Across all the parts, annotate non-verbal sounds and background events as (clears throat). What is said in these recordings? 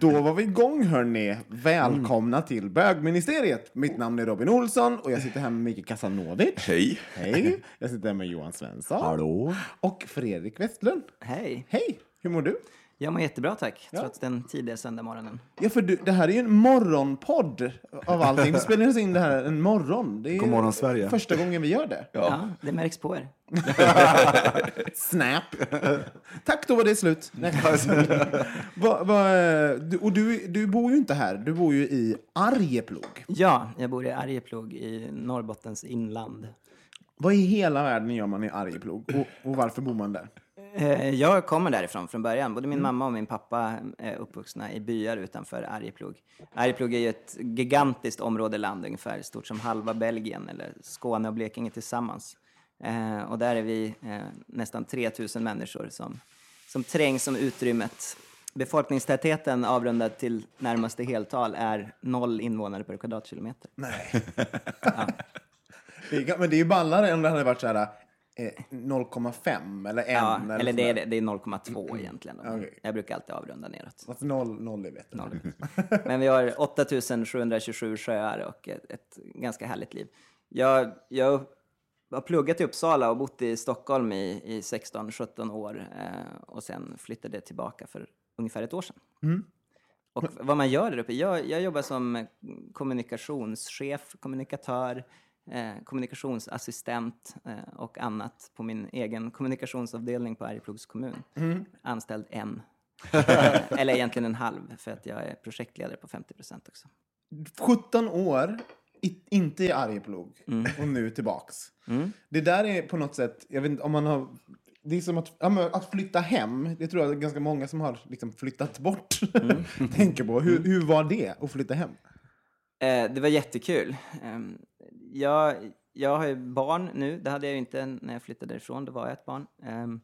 Då var vi igång hörni. Välkomna till bögministeriet. Mitt namn är Robin Olsson och jag sitter här med Mikael Kasanovic. Hej. Hej. (laughs) Jag sitter här med Johan Svensson. Hallå. Och Fredrik Westlund. Hej. Hej. Hur mår du? Jag mår jättebra tack, trots den tidiga söndagmorgonen. Ja, för du, det här är ju en morgonpodd av allting. Vi (laughs) spelar oss in det här en morgon. Det är God morgon, Sverige. första gången vi gör det. Ja. det märks på er. (laughs) Snap. Tack, då var det slut. (laughs) Va, va, du, och du, du bor ju inte här. Du bor ju i Arjeplog. Ja, jag bor i Arjeplog i Norrbottens inland. Vad i hela världen gör man i Arjeplog? Och, och varför bor man där? Eh, Jag kommer därifrån från början. Både min mamma och min pappa är uppvuxna i byar utanför Arjeplog. Arjeplog är ju ett gigantiskt område land, ungefär stort som halva Belgien, eller Skåne och Blekinge tillsammans. Eh, Och där är vi eh, nästan 3000 människor som, som trängs om utrymmet. Befolkningstätheten avrundad till närmaste heltal är noll invånare per kvadratkilometer. Nej. (laughs) är, men det är ju ballare om det hade varit så här eh, 0,5 eller 1. Ja, eller, eller det är, det är 0,2 egentligen. Okej. Jag brukar alltid avrunda neråt. Alltså noll, noll är bättre. Noll. (laughs) Men vi har 8727 sjöar och ett, ett ganska härligt liv. Jag, jag har pluggat i Uppsala och bott i Stockholm i, i 16-17 år eh, och sen flyttade tillbaka för ungefär ett år sedan. Och vad man gör där uppe? Jag, jag jobbar som kommunikationschef, kommunikatör, eh, kommunikationsassistent eh, och annat på min egen kommunikationsavdelning på Arjeplogs kommun. Anställd en. (laughs) Eh, eller egentligen en halv, för att jag är projektledare på 50 procent också. 17 år, i, inte i Arjeplog, Mm. och nu tillbaks. Det där är på något sätt, jag vet inte om man har... Det är som att, ja, att flytta hem, det tror jag är ganska många som har liksom flyttat bort (laughs) Mm. tänker på. Hur, hur var det att flytta hem? Eh, det var jättekul. Ehm, jag, jag har ju barn nu, det hade jag ju inte när jag flyttade därifrån, då var jag ett barn. Ehm,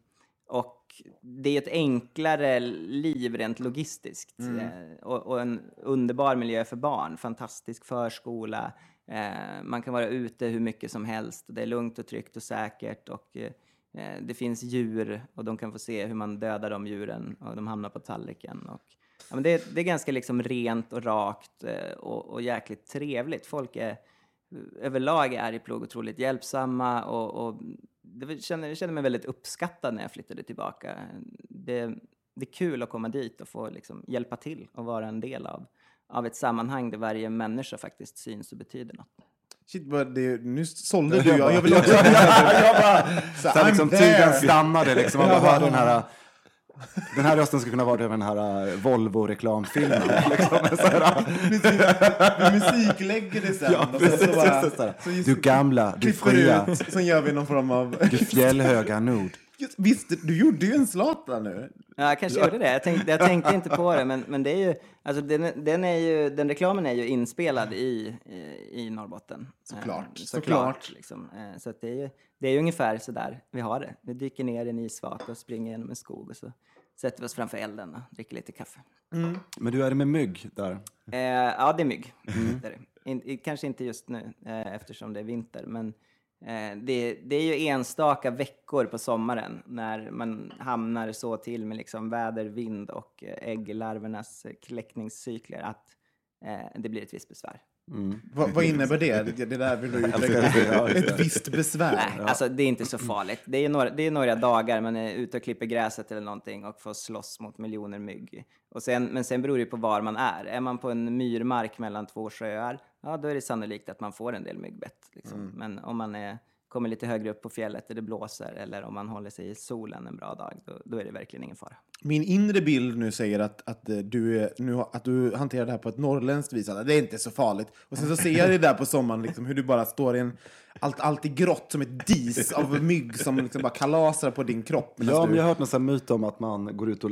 och det är ett enklare liv rent logistiskt. Eh, och, och en underbar miljö för barn, fantastisk förskola. Eh, man kan vara ute hur mycket som helst. Det är lugnt och tryggt och säkert. Och, eh, eh, det finns djur och de kan få se hur man dödar de djuren och de hamnar på tallriken. Och, ja, men det, det är ganska liksom rent och rakt eh, och, och jäkligt trevligt. Folk är överlag är Arjeplog otroligt hjälpsamma och, och det kände, jag kände mig väldigt uppskattad när jag flyttade tillbaka. Det, det är kul att komma dit och få liksom hjälpa till och vara en del av, av ett sammanhang där varje människa faktiskt syns och betyder något. Shit, vad det, nu sålde du. Jag, jag vill också... (laughs) jag bara, Så, så liksom, tiden stannade liksom. Man bara hörde den här... Den här rösten skulle kunna vara över den här uh, Volvo-reklamfilmen. (laughs) Liksom, Vi musiklägger det sen. ja, precis, så bara- så så du gamla, du fria, ut, sen gör vi någon form av... du fjällhöga nord. Just, visst, du gjorde ju en Zlatan nu. Ja, jag kanske gjorde det. Jag tänkte, jag tänkte inte på det, men, men det är ju, alltså den, den, är ju, den reklamen är ju inspelad i, i, i Norrbotten. Såklart, Eh, såklart. Liksom. Eh, Så att det, är ju, det är ju ungefär så där vi har det. Vi dyker ner i en isvak och springer genom en skog och så sätter vi oss framför elden och dricker lite kaffe. Men du, är det med mygg där? Eh, ja, det är mygg. Mm. Det är det. In, i- kanske inte just nu eh, eftersom det är vinter, men eh, det, det är ju enstaka veckor på sommaren när man hamnar så till med liksom väder, vind och eh, ägglarvernas eh, kläckningscykler att eh, det blir ett visst besvär. Vad, vad innebär det? Det, där vill du (laughs) utveckla. Ett visst besvär. Nej, alltså det är inte så farligt. Det är några, det är några dagar man är ute och klipper gräset eller någonting och får slåss mot miljoner mygg. Och sen, men sen beror det på var man är. Är man på en myrmark mellan två sjöar, ja då är det sannolikt att man får en del myggbett. Liksom. Men om man är, kommer lite högre upp på fjället där det blåser eller om man håller sig i solen en bra dag, då, då är det verkligen ingen fara. Min inre bild nu säger att, att, eh, du, nu, att du hanterar det här på ett norrländskt vis. Att det är inte så farligt. Och sen så ser jag det där på sommaren, liksom, hur du bara står i en... Allt, allt är grått som ett dis av mygg som liksom bara kalasar på din kropp. Ja, medan men du, jag har hört någon här myt om att man går, ut och,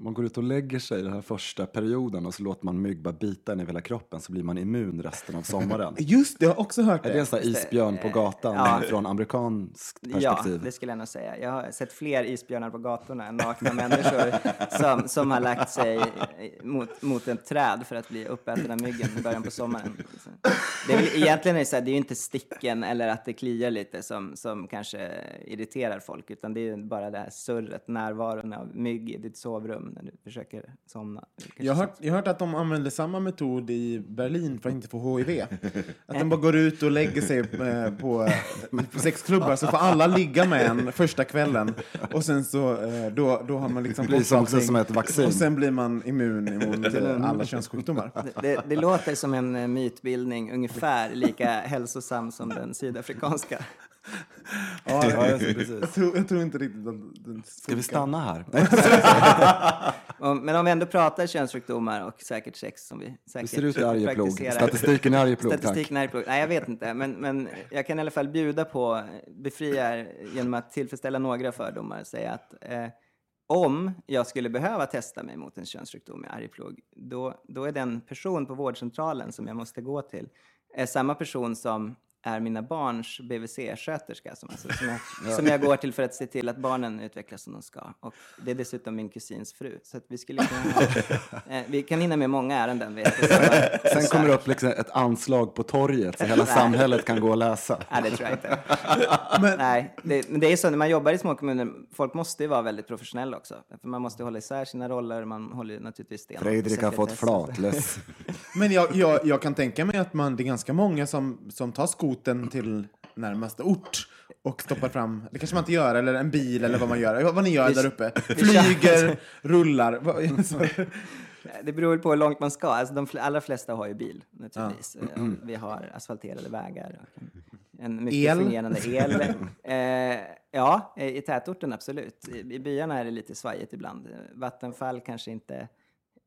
man går ut och lägger sig den här första perioden och så låter man mygg bara bita en i hela kroppen så blir man immun resten av sommaren. (laughs) Just det, jag har också hört Är det. det en sån här isbjörn på gatan Ja. från amerikanskt Ja, perspektiv? det skulle jag nog säga. Jag har sett fler isbjörnar på gatorna än nakna människor som, som har lagt sig mot, mot ett träd för att bli uppäten av myggen i början på sommaren. Det är väl, egentligen är det, så här, det är ju inte sticken eller att det kliar lite som, som kanske irriterar folk, utan det är bara det här surret, närvaron av mygg i ditt sovrum när du försöker somna. Jag har, hört, jag har hört att de använder samma metod i Berlin för att inte få HIV. Att de bara går ut och lägger sig eh, på, på sexklubbar så får alla ligga med en första kvällen. Och sen så eh, då, då har man liksom blir fått som allting. som ett vaccin. Och sen blir man immun emot (laughs) eh, alla könssjukdomar. Det, det, låter som en eh, mytbildning ungefär lika hälsosam som den sydafrikanska. Ja, ja, det, (laughs) Jag precis. tror, jag tror inte riktigt att den Ska vi stanna här? (laughs) Men om vi ändå pratar könssjukdomar och säkert sex som vi Hur säkert ser det ut i Arjeplog? Statistiken i Arjeplog. Statistiken i Arjeplog. Nej, jag vet inte. Men, men jag kan i alla fall bjuda på, befria er genom att tillfredsställa några fördomar. Säga att eh, om jag skulle behöva testa mig mot en könssjukdom i Arjeplog, då, då är den person på vårdcentralen som jag måste gå till är samma person som är mina barns BVC-sköterska som, alltså, som, jag, (laughs) som jag går till för att se till att barnen utvecklas som de ska. Och det är dessutom min kusins fru. Så att vi, skulle kunna, (laughs) eh, vi kan hinna med många ärenden. Vet du, så- Sen kommer det upp liksom ett anslag på torget så hela (laughs) samhället kan gå och läsa. Nej, det tror jag inte. Nej, det, men det är så när man jobbar i små kommuner, folk måste ju vara väldigt professionella också. För man måste hålla isär sina roller, man håller ju naturligtvis stenhårt Fredrik har fått flatlöss. Men jag, jag, jag kan tänka mig att man, det är ganska många som, som tar skoten till närmaste ort och stoppar fram, det kanske man inte gör, eller en bil eller vad man gör, vad, ni gör där uppe. Flyger, rullar. (laughs) Det beror på hur långt man ska. Alltså, de allra flesta har ju bil, naturligtvis. Eh, Vi har asfalterade vägar en, mycket El? fungerande (laughs) el. Eh, ja, i tätorten absolut. I, I byarna är det lite svajigt ibland. Vattenfall kanske inte...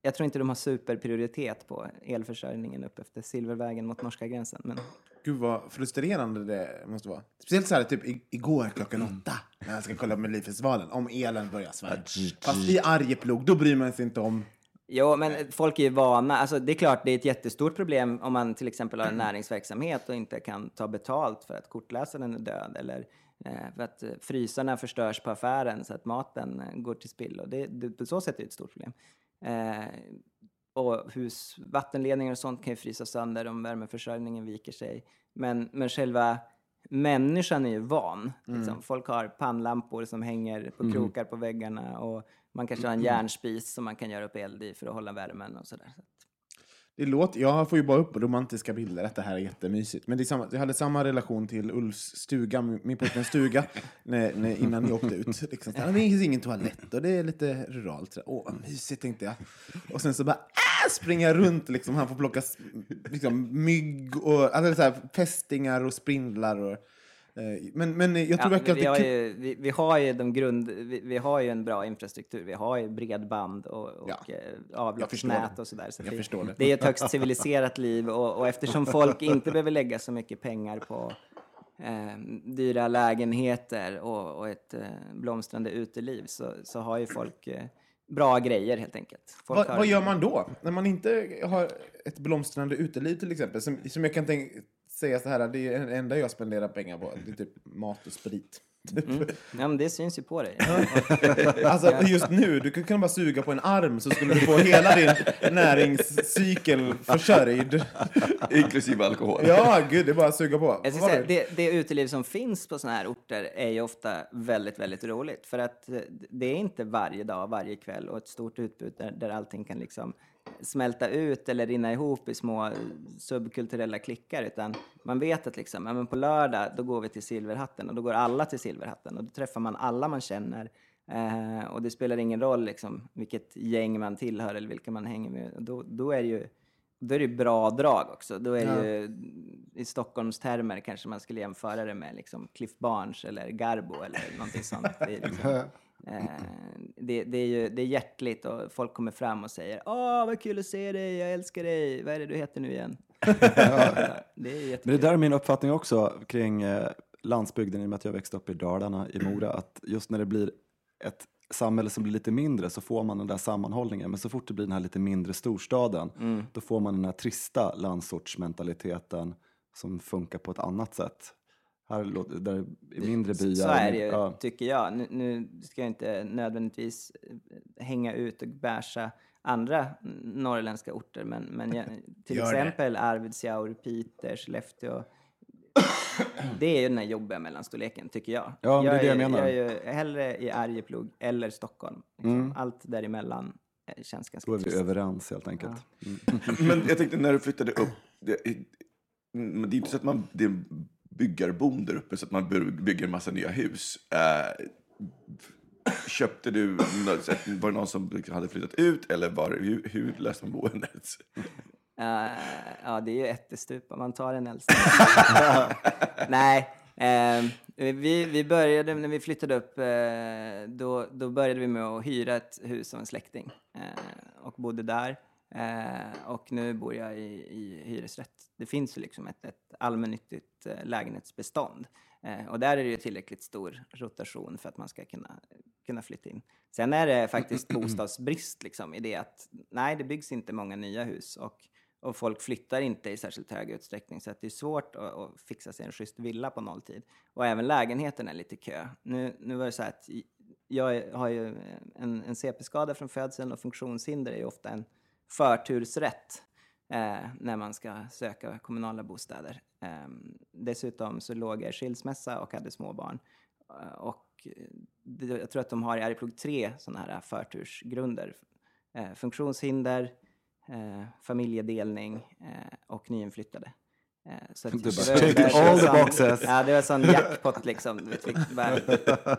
Jag tror inte de har superprioritet på elförsörjningen upp efter Silvervägen mot norska gränsen. Men Gud vad frustrerande det måste vara. Speciellt så här typ igår klockan åtta när jag ska kolla på Melodifestivalen om elen börjar svära. Fast i Arjeplog, då bryr man sig inte om Jo, men folk är ju vana. Alltså, det är klart, det är ett jättestort problem om man till exempel har en näringsverksamhet och inte kan ta betalt för att kortläsaren är död eller eh, för att eh, frysarna förstörs på affären så att maten eh, går till spillo. Det, det, på så sätt är det ett stort problem. Eh, och hus, vattenledningar och sånt kan ju frysa sönder om värmeförsörjningen viker sig. Men, men själva människan är ju van. Liksom. Folk har pannlampor som hänger på krokar på väggarna och man kanske har en järnspis som man kan göra upp eld i för att hålla värmen och sådär. Så det låter, jag får ju bara upp romantiska bilder, att det här är jättemysigt. Men det är samma, jag hade samma relation till Ulfs stuga, min pojkväns stuga, (laughs) när, när, innan jag åkte ut. Liksom, så här, ah, det finns ingen toalett och det är lite ruralt. Så, Åh, vad mysigt tänkte jag. Och sen så bara äh, springer jag runt, liksom, han får plocka liksom, mygg och alltså, så här, fästingar och spindlar. Och, men, men jag tror Ja, verkligen vi, att det är ju, vi, vi har ju de grund, vi, vi har ju en bra infrastruktur. Vi har ju bredband och, och Ja, eh, förstår avloppsnät och sådär. Så det, förstår det. det är ett högst civiliserat liv och, och eftersom folk inte behöver lägga så mycket pengar på eh, dyra lägenheter och, och ett eh, blomstrande uteliv så, så har ju folk eh, bra grejer helt enkelt. Folk Vad, har, vad gör man då? När man inte har ett blomstrande uteliv till exempel, som, som jag kan tänk, säga så här, det är det enda jag spenderar pengar på, det är typ mat och sprit. (laughs) Mm. Ja, men det syns ju på dig. (laughs) Alltså just nu, du kan bara suga på en arm så skulle du få hela din näringscykel försörjd. (laughs) Inklusive alkohol. Ja, gud, det är bara att suga på. Jag ska säga, det? det, uteliv som finns på sådana här orter är ju ofta väldigt, väldigt roligt. För att eh, det är inte varje dag, varje kväll och ett stort utbud där, där allting kan liksom smälta ut eller rinna ihop i små eh, subkulturella klickar. Utan man vet att liksom, ja, men på lördag då går vi till Silverhatten och då går alla till Silverhatten och då träffar man alla man känner. Eh, och det spelar ingen roll liksom, vilket gäng man tillhör eller vilka man hänger med. Då, då är det ju då är det bra drag också. Då är det ju, i Stockholms termer kanske man skulle jämföra det med liksom Cliff Barnes eller Garbo eller någonting sånt. Det är, liksom, (laughs) det, det är ju det är hjärtligt och folk kommer fram och säger Åh, vad kul att se dig, jag älskar dig, vad är det du heter nu igen? (laughs) det är jättekul. Men det där är min uppfattning också kring eh, landsbygden i och med att jag växte upp i Dalarna, i Mora, att just när det blir ett samhälle som blir lite mindre så får man den där sammanhållningen. Men så fort det blir den här lite mindre storstaden, Mm. då får man den här trista landsortsmentaliteten som funkar på ett annat sätt. Här låter- där i mindre byar. Så är det ju, ja. tycker jag. Nu, nu ska jag inte nödvändigtvis eh, hänga ut och bärsa andra norrländska orter, men, men jag, (laughs) till Gör det. exempel Arvidsjaur, Piteå, Skellefteå. Det är ju den här jobbiga mellanstorleken, tycker jag. Ja, men det är det jag är, menar. Jag är ju hellre i Arjeplog eller Stockholm. Liksom. Allt däremellan eh, känns ganska Då är vi trist. överens helt enkelt. Men jag tänkte när du flyttade upp, det, är- det är inte så att man det är byggarboom där uppe så att man bygger en massa nya hus. Eh, köpte du, var det någon som hade flyttat ut eller var, hur, hur löste man boendet? Eh, ja, det är ju ättestupa. Man tar den äldsta. (laughs) Nej, ehm, vi, vi började, när vi flyttade upp, eh, då, då började vi med att hyra ett hus av en släkting eh, och bodde där. Eh, och nu bor jag i, i hyresrätt. Det finns ju liksom ett, ett allmännyttigt eh, lägenhetsbestånd. Eh, och där är det ju tillräckligt stor rotation för att man ska kunna, kunna flytta in. Sen är det faktiskt (clears throat) bostadsbrist liksom, i det att nej, det byggs inte många nya hus och, och folk flyttar inte i särskilt hög utsträckning så att det är svårt att, att fixa sig en schysst villa på nolltid. Och även lägenheten är lite kö. Nu, nu var det så här att jag har ju en, en CP-skada från födseln och funktionshinder är ju ofta en förtursrätt eh, när man ska söka kommunala bostäder. Eh, dessutom så låg jag i skilsmässa och hade småbarn. Eh, och jag tror att de har i Arjeplog tre sådana här förtursgrunder. Eh, funktionshinder, eh, familjedelning eh, och nyinflyttade. Eh, så att Du bara, det det all the sån- boxes. Ja, det var sån jackpot liksom. Bara,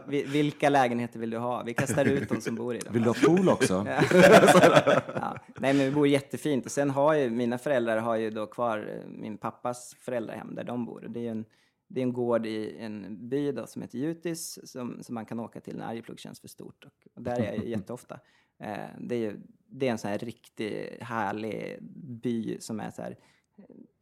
vi- vilka lägenheter vill du ha? Vi kastar ut de som bor i dem. Vill du ha pool också? Ja. Nej, men vi bor jättefint. Och sen har ju mina föräldrar har ju då kvar eh, min pappas föräldrahem där de bor. Och det är ju en, det är en gård i en by då, som heter Jutis som, som man kan åka till när Arjeplog känns för stort. Och, där är jag jätteofta. Eh, det, är ju, det är en sån här riktigt härlig by som är så här,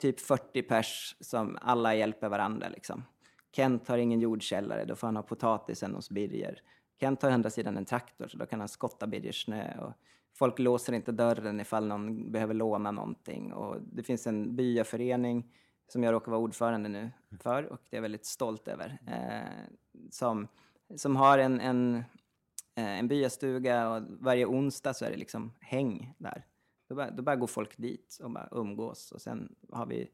typ 40 pers som alla hjälper varandra liksom. Kent har ingen jordkällare, då får han ha potatisen hos Birger. Kent har å andra sidan en traktor, så då kan han skotta Birgers snö. Och folk låser inte dörren ifall någon behöver låna någonting. Och det finns en byaförening som jag råkar vara ordförande nu för och det är jag väldigt stolt över. Eh, som, som har en, en, eh, en byastuga och varje onsdag så är det liksom häng där. Då bara, då bara går folk dit och bara umgås. Och sen har vi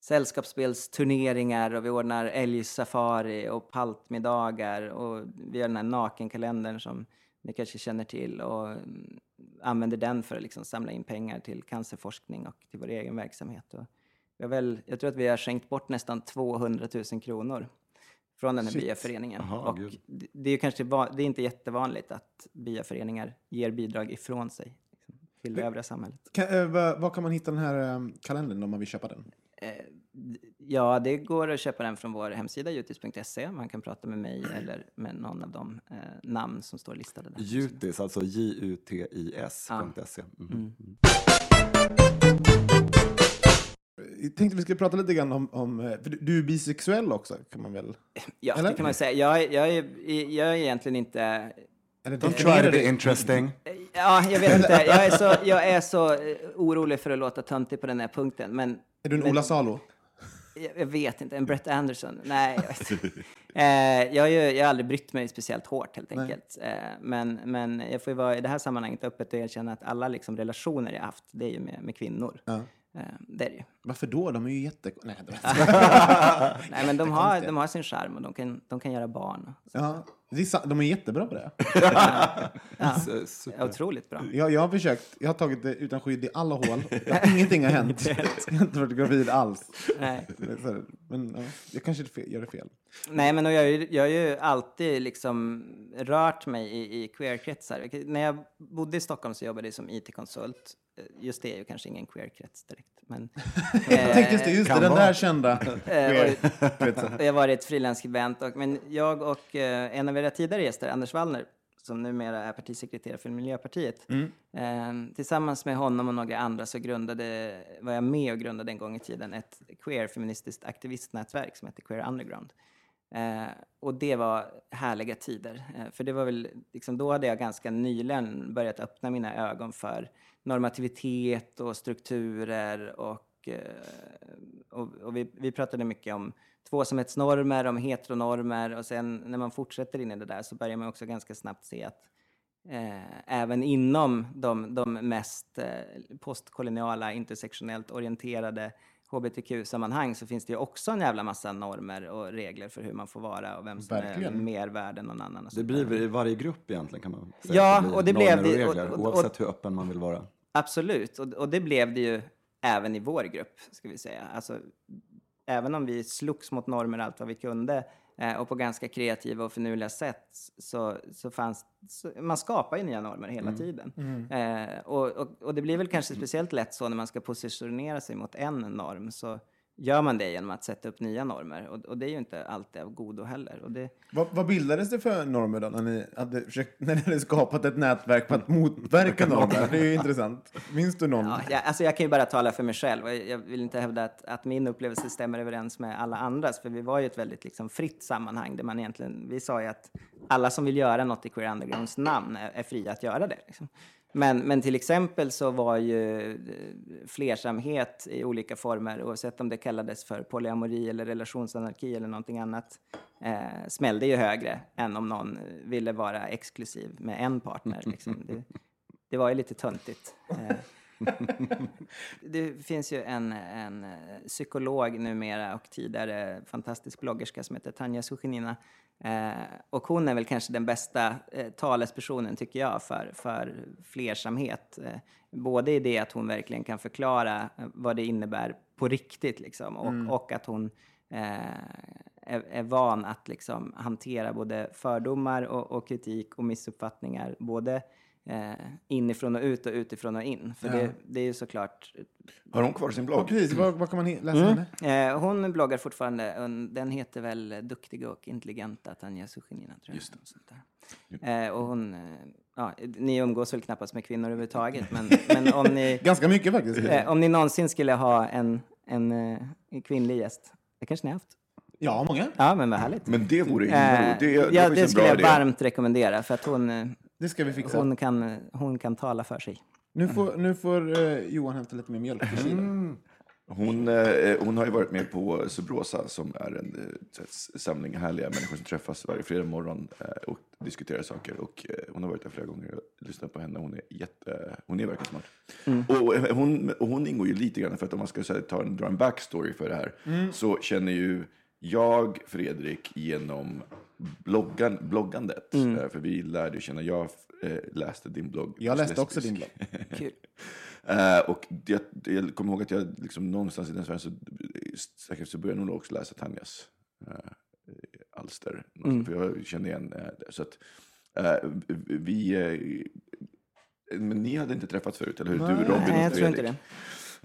sällskapsspelsturneringar och vi ordnar älgsafari och paltmiddagar och vi har den här nakenkalendern som ni kanske känner till och mm, använder den för att liksom samla in pengar till cancerforskning och till vår egen verksamhet. Och vi väl, jag tror att vi har skänkt bort nästan 200 000 kronor från den här byaföreningen. Och gud. det, det är kanske det är inte jättevanligt att byaföreningar ger bidrag ifrån sig till det övriga samhället. Kan, eh, var, kan man hitta den här eh, kalendern om man vill köpa den? Eh, Ja, det går att köpa den från vår hemsida jutis.se. Man kan prata med mig eller med någon av de eh, namn som står listade där. Jutis, alltså J-U-T-I-S.se. Mm. Jag tänkte vi skulle prata lite grann om, om för du, är bisexuell också, kan man väl? Ja, Eller? det kan man säga. Jag, jag, är, jag är egentligen inte... Eller Don't try to be interesting. Ja, jag vet inte. Jag är så, jag är så eh, orolig för att låta töntig på den här punkten. Men, Är du en men- Ola Salo? Jag, jag vet inte, en Brett Anderson? Nej, jag vet inte. (laughs) Eh, jag, har ju, jag har aldrig brytt mig speciellt hårt helt enkelt. Eh, men, men jag får ju vara i det här sammanhanget öppet och erkänna att alla liksom, relationer jag haft, det är ju med, med kvinnor. Ja. Eh, det är det ju. Varför då? De är ju jätte... (laughs) Nej, det (laughs) Nej, men de har, de har sin charm och de kan, de kan göra barn. ja, det är sa- de är jättebra på det. (laughs) Så- Super. Otroligt bra. Jag, jag har försökt. Jag har tagit det utan skydd i alla hål. Ingenting har hänt. Jag har inte varit gravid alls. Nej. Men ja, jag kanske gör det fel. Nej, men och jag, har ju- jag har ju alltid liksom rört mig i, i queerkretsar. När jag bodde i Stockholm så jobbade jag som IT-konsult. Eh, Just det är ju kanske ingen queerkrets direkt. Men, (laughs) Jag tänkte just det, just det, kan den vara. där kända. Eh, och jag har varit frilansskribent. Men jag och eh, en av era tidigare gäster, Anders Wallner, som numera är partisekreterare för Miljöpartiet. Eh, tillsammans med honom och några andra så grundade, var jag med och grundade en gång i tiden ett queer feministiskt aktivistnätverk som heter Queer Underground. Eh, och det var härliga tider. Eh, för det var väl, liksom, då hade jag ganska nyligen börjat öppna mina ögon för normativitet och strukturer och, eh, och, och vi, vi pratade mycket om tvåsamhetsnormer, om heteronormer och sen när man fortsätter in i det där så börjar man också ganska snabbt se att eh, även inom de, de mest eh, postkoloniala, intersektionellt orienterade hbtq-sammanhang så finns det ju också en jävla massa normer och regler för hur man får vara och vem som är Verkligen. mer värd än någon annan. Det blir i varje grupp egentligen kan man säga. Ja, blir och det blev det- och och- regler, och- och- oavsett hur öppen man vill vara. Absolut, och, och det blev det ju även i vår grupp, ska vi säga. Alltså, även om vi slogs mot normer allt vad vi kunde eh, och på ganska kreativa och finurliga sätt så, så fanns så, man skapar ju nya normer hela tiden. Eh, och, och, och det blir väl kanske speciellt lätt så när man ska positionera sig mot en norm så gör man det genom att sätta upp nya normer och, och det är ju inte alltid av godo heller. Och det, Vad, vad bildades det för normer då, när ni hade, försökt, när ni hade skapat ett nätverk för att motverka normer? Det är ju intressant. Minns du någon? Ja, jag, alltså jag kan ju bara tala för mig själv. jag vill inte hävda att, att min upplevelse stämmer överens med alla andras, för vi var ju ett väldigt liksom, fritt sammanhang där man egentligen, vi sa ju att alla som vill göra något i Queer Undergrounds namn är, är fria att göra det. Liksom. Men, men till exempel så var ju eh, flersamhet i olika former, oavsett om det kallades för polyamori eller relationsanarki eller någonting annat, eh, smällde ju högre än om någon eh, ville vara exklusiv med en partner. Liksom. Det, det var ju lite töntigt. Eh, (laughs) det finns ju en, en psykolog numera och tidigare fantastisk bloggerska som heter Tanja Suchinina. Eh, och hon är väl kanske den bästa eh, talespersonen, tycker jag, för, för flersamhet. Eh, både i det att hon verkligen kan förklara eh, vad det innebär på riktigt, liksom, och, och att hon är, är van att liksom, hantera både fördomar och, och kritik och missuppfattningar, både eh, inifrån och ut och utifrån och in. För det, det är ju såklart... Har hon kvar sin Ja, blogg? precis. Var, var kan man läsa henne? Eh, hon bloggar fortfarande, den heter väl Duktiga och intelligenta Tanja Suchinina, tror jag. Just det. Sånt där. Eh, och hon, eh, ja, ni umgås väl knappast med kvinnor överhuvudtaget, men, (laughs) men om, ni, Ganska mycket faktiskt. eh, om ni någonsin skulle ha en, en, eh, en kvinnlig gäst, det kanske ni har haft? Ja, många. Ja, men vad härligt. Men det vore Eh, himla det, det, ja, det skulle jag idé. varmt rekommendera, för att hon, eh, Det ska vi fixa. hon, kan, hon kan tala för sig. Nu får, nu får eh, Johan hämta lite mer mjölk i kylen. Hon, eh, hon har ju varit med på Subrosa som är en eh, så här samling härliga människor som träffas varje fredag morgon eh, och diskuterar saker. Och, eh, hon har varit där flera gånger och lyssnat på henne. Hon är, jätte, hon är verkligen smart. Och, eh, hon, och hon ingår ju lite grann, för att om man ska så här, ta en, dra en backstory för det här, så känner ju jag Fredrik genom bloggan, bloggandet. Eh, För vi lärde känna, jag eh, läste din blogg. Jag läste också din blogg. (laughs) Kul. Eh, och jag, jag kommer ihåg att jag liksom någonstans i den sfären så, efter så började jag nog också läsa Tanjas alster. För jag kände igen det. Så att, vi... Men ni hade inte träffats förut, eller hur? Du, Robin och Nej, jag tror inte det.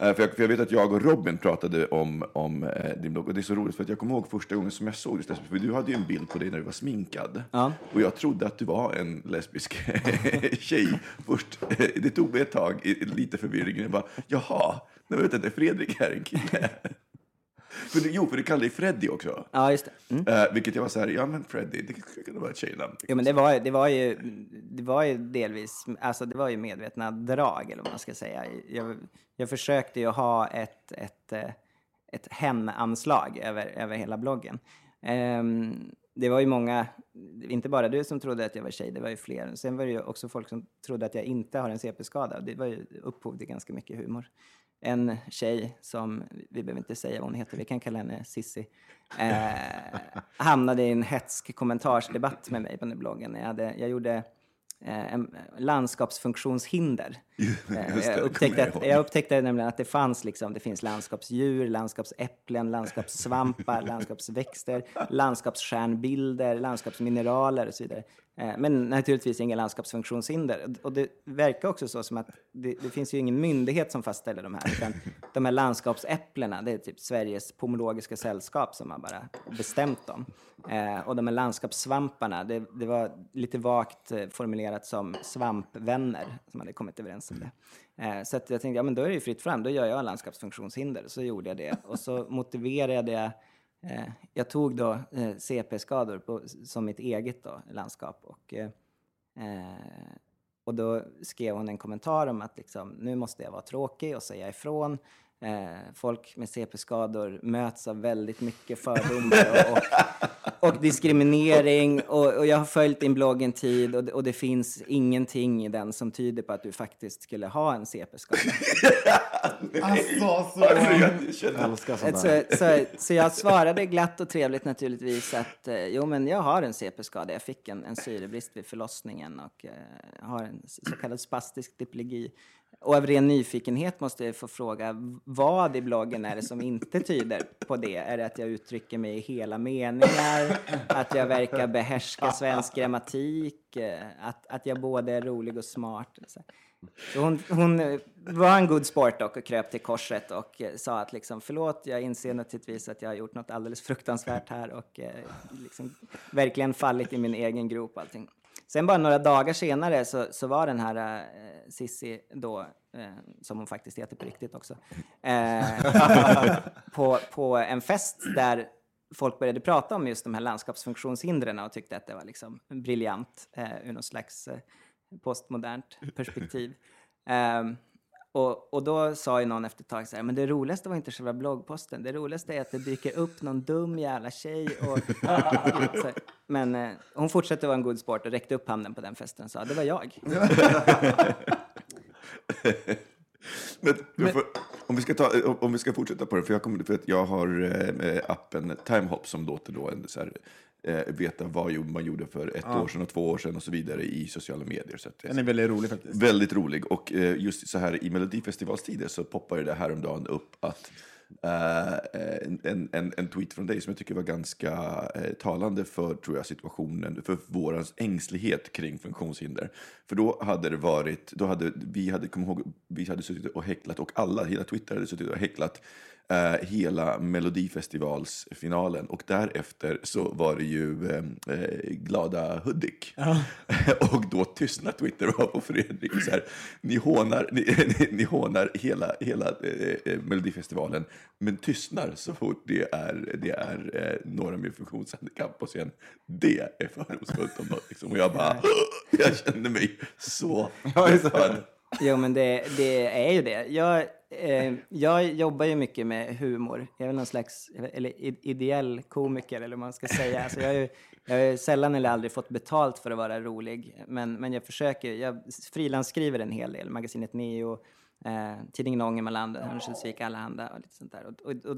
Eh, För jag, för jag vet att jag och Robin pratade om, om eh, din blogg. Och det är så roligt för att jag kommer ihåg första gången som jag såg det. För du hade ju en bild på dig när du var sminkad. Ja. Och jag trodde att du var en lesbisk (laughs) tjej först. Det tog mig ett tag, lite förvirring. Jag bara, jaha, nej vet inte, Fredrik är en kille. För jo, för du kallar dig Freddy också. Ja, just det. Mm. Eh, vilket jag var så här, ja men Freddy, det kunna vara ett tjejnamn. Jo, men det var, det var ju, det var ju delvis, alltså det var ju medvetna drag eller vad man ska säga. Jag, jag försökte ju ha ett, ett, eh, ett hen-anslag över, över hela bloggen. Ehm, det var ju många, inte bara du som trodde att jag var tjej, det var ju fler. Sen var det ju också folk som trodde att jag inte har en CP-skada. Det var ju upphov till ganska mycket humor. En tjej som, vi behöver inte säga vad hon heter, vi kan kalla henne Sissi, eh, (laughs) hamnade i en hetsk kommentarsdebatt med mig på den bloggen. Jag, hade, jag gjorde eh, en landskapsfunktionshinder. Eh, det, jag, upptäckte att, jag upptäckte nämligen att det fanns liksom, det finns landskapsdjur, landskapsäpplen, landskapssvampar, (laughs) landskapsväxter, landskapsstjärnbilder, landskapsmineraler och så vidare. Eh, men naturligtvis inga landskapsfunktionshinder. Och det verkar också så som att det, det finns ju ingen myndighet som fastställer de här, utan de här landskapsäpplena, det är typ Sveriges pomologiska sällskap som har bara bestämt dem. Eh, och de här landskapssvamparna, det, det var lite vagt eh, formulerat som svampvänner som hade kommit överens om det. Eh, så att jag tänkte, ja men då är det ju fritt fram, då gör jag landskapsfunktionshinder. Så gjorde jag det. Och så motiverade jag Eh, jag tog då eh, CP-skador på, som mitt eget då, landskap. Och, eh, eh, och då skrev hon en kommentar om att liksom, nu måste jag vara tråkig och säga ifrån. Eh, folk med CP-skador möts av väldigt mycket fördomar och, och, och diskriminering. Och, och jag har följt din blogg en tid och, det- och det finns ingenting i den som tyder på att du faktiskt skulle ha en CP-skada. (laughs) Alltså, så... Jag känner Älskar sånt Så, där. så, så jag svarade glatt och trevligt naturligtvis att eh, jo men jag har en CP-skada. Jag fick en, en syrebrist vid förlossningen och eh, har en så kallad spastisk diplegi. Och av ren nyfikenhet måste jag få fråga vad i bloggen är det som inte tyder på det? Är det att jag uttrycker mig i hela meningar? Att jag verkar behärska svensk grammatik? Att, att jag både är rolig och smart? Så. Hon, hon var en god sport dock och kröp till korset och eh, sa att liksom, förlåt, jag inser naturligtvis att jag har gjort något alldeles fruktansvärt här och eh, liksom, verkligen fallit i min egen grop allting. Sen bara några dagar senare så, så var den här eh, Sissi då, eh, som hon faktiskt heter på riktigt också, eh, (laughs) på, på en fest där folk började prata om just de här landskapsfunktionshindren och tyckte att det var liksom briljant eh, ur någon slags eh, postmodernt perspektiv. (laughs) Ehm, och, och då sa ju någon efter ett tag så här, men det roligaste var inte själva bloggposten, det roligaste är att det dyker upp någon dum jävla tjej och... (laughs) så, här. Men eh, hon fortsatte vara en god sport och räckte upp handen på den festen och sa, det var jag. (laughs) Men, jag får, om, vi ska ta, om vi ska fortsätta på det, för jag, kommer, för att jag har eh, appen Timehop som låter då en, så här, eh, veta vad man gjorde för ett år sedan och två år sedan och så vidare i sociala medier. Så att, det- Den är väldigt rolig faktiskt. Väldigt rolig. Och eh, just så här i Melodifestivalstider så poppade det häromdagen upp att eh, Eh, en, en, en, tweet från dig som jag tycker var ganska eh, talande för tror jag, situationen, för vår ängslighet kring funktionshinder. För då hade det varit, då hade vi hade, kom ihåg, vi hade suttit och häcklat och alla, hela Twitter hade suttit och häcklat eh, hela Melodifestivalsfinalen och därefter så var det ju eh, eh, Glada Hudik. (laughs) och då tystnar Twitter och var på Fredrik så här, ni hånar, ni, (laughs) ni, ni hånar hela, hela eh, eh, Melodifestivalen men tystnar så fort det är, det är eh, några med funktionshandikapp på scen. Det är fördomsfullt om något. Liksom. Och jag bara, (laughs) jag kände mig så träffad. Jo, men det, det är ju det. Jag, eh, jag jobbar ju mycket med humor. Jag är väl någon slags eller ideell komiker, eller vad man ska säga. Alltså jag, har ju, jag har ju sällan eller aldrig fått betalt för att vara rolig. Men, men jag försöker. Jag frilansskriver en hel del. Magasinet Neo, eh, tidningen Ångermanland, Örnsköldsvik Allehanda och lite sånt där. Och, och, och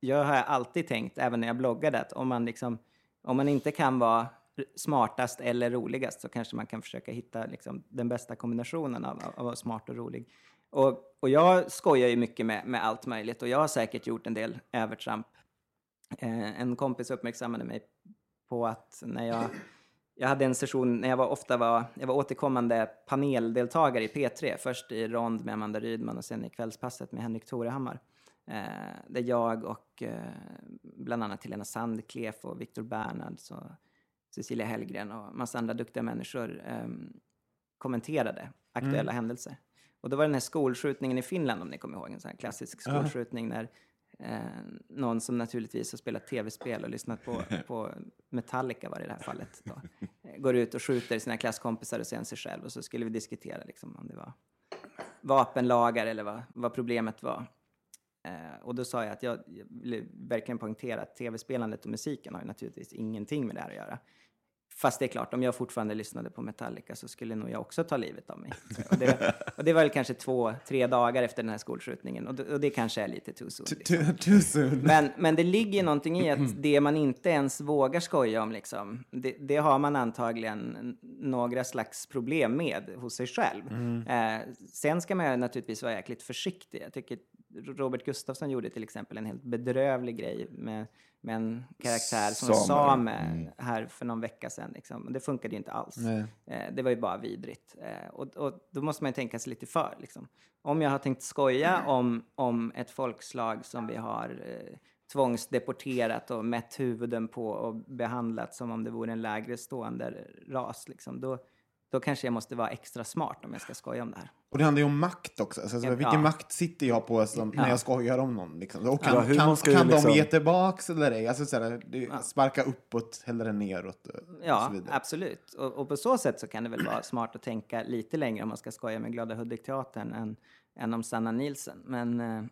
jag har alltid tänkt, även när jag bloggade, att om man, liksom, om man inte kan vara smartast eller roligast så kanske man kan försöka hitta liksom, den bästa kombinationen av, av att vara smart och rolig. Och, och jag skojar ju mycket med, med allt möjligt och jag har säkert gjort en del övertramp. Eh, en kompis uppmärksammade mig på att när jag, jag hade en session när jag var ofta var, jag var återkommande paneldeltagare i P3, först i Rond med Amanda Rydman och sen i Kvällspasset med Henrik Torehammar. Eh, där jag och eh, bland annat Helena Sandklef och Viktor Bernhards och Cecilia Hellgren och massa andra duktiga människor ehm, kommenterade aktuella händelser. Och då var den här skolskjutningen i Finland, om ni kommer ihåg, en sån här klassisk skolskjutning när eh, någon som naturligtvis har spelat tv-spel och lyssnat på, (laughs) på Metallica var det i det här fallet, då, eh, går ut och skjuter sina klasskompisar och sen sig själv. Och så skulle vi diskutera liksom, om det var vapenlagar eller vad, vad problemet var. Eh, och då sa jag att jag, jag ville verkligen poängtera att tv-spelandet och musiken har ju naturligtvis ingenting med det här att göra. Fast det är klart, om jag fortfarande lyssnade på Metallica så skulle nog jag också ta livet av mig. Och det, och det var väl kanske två, tre dagar efter den här skolskjutningen och det, och det kanske är lite too soon. Liksom. Too, soon. Men, men det ligger någonting i att det man inte ens vågar skoja om, liksom, det, det har man antagligen några slags problem med hos sig själv. Eh, sen ska man ju naturligtvis vara jäkligt försiktig. Jag tycker Robert Gustafsson gjorde till exempel en helt bedrövlig grej med, med en karaktär som Samer. same här för någon vecka sedan. Liksom. Det funkade ju inte alls. Eh, det var ju bara vidrigt. Eh, och, och då måste man ju tänka sig lite för. Liksom. Om jag har tänkt skoja om, om ett folkslag som vi har eh, tvångsdeporterat och mätt huvuden på och behandlat som om det vore en lägre stående ras, liksom, då, då kanske jag måste vara extra smart om jag ska skoja om det här. Och det handlar ju om makt också. Alltså, Ja. Vilken makt sitter jag på som, när Ja. jag skojar om någon? Liksom? Och kan Ja, hur kan, kan de liksom- ge tillbaks eller ej? Alltså, såhär, sparka uppåt hellre neråt. Och, och Ja, så vidare. absolut. Och, och på så sätt så kan det väl vara smart att tänka lite längre om man ska skoja med Glada Hudik-teatern än, än om Sanna Nielsen. Men eh,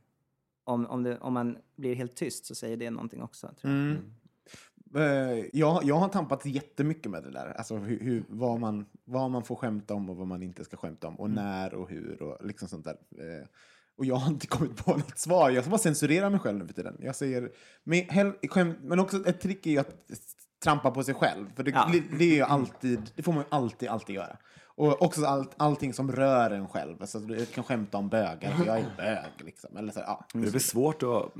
om, om, det, om man blir helt tyst så säger det någonting också. Tror jag. Mm. Eh, jag, jag har tampat jättemycket med det där. Alltså hur, hur, vad, man, vad man får skämta om och vad man inte ska skämta om. Mm. Och när och hur och liksom sånt där. Eh, och jag har inte (laughs) kommit på något svar. Jag ska bara censurera mig själv nu för tiden. Jag säger, men, hell, skämt, men också ett trick är ju att trampa på sig själv. För det, Ja. det, är ju alltid, det får man ju alltid, alltid göra. Och också allt, allting som rör en själv. Alltså, jag kan skämta om bögar, för jag är bög. Liksom. Eller så, ja. Det är väl svårt att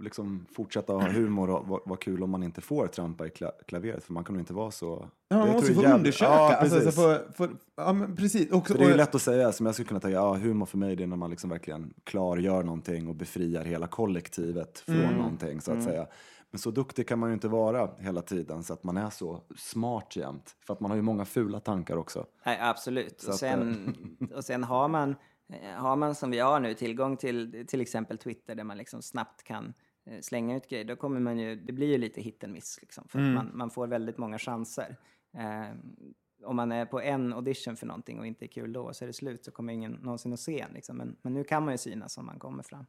liksom, fortsätta ha humor och vara vara kul om man inte får trampa i kla klaveret, för man kan nog inte vara så... Ja, man måste få jävla- undersöka. Ja, alltså, så ja, men precis. För det är ju och- lätt att säga, som jag skulle kunna tänka, ja, humor för mig det är när man liksom verkligen klargör någonting och befriar hela kollektivet från Mm. någonting så att säga. Men så duktig kan man ju inte vara hela tiden så att man är så smart jämt. För att man har ju många fula tankar också. Nej, absolut. Så Och att, sen, (laughs) och sen har man, eh, har man som vi har nu tillgång till till exempel Twitter där man liksom snabbt kan eh, slänga ut grejer, då kommer man ju, det blir ju lite hit and miss liksom, för att man, man får väldigt många chanser. Eh, om man är på en audition för någonting och inte är kul då, så är det slut så kommer ingen någonsin att se en. Liksom. Men, men nu kan man ju synas om man kommer fram.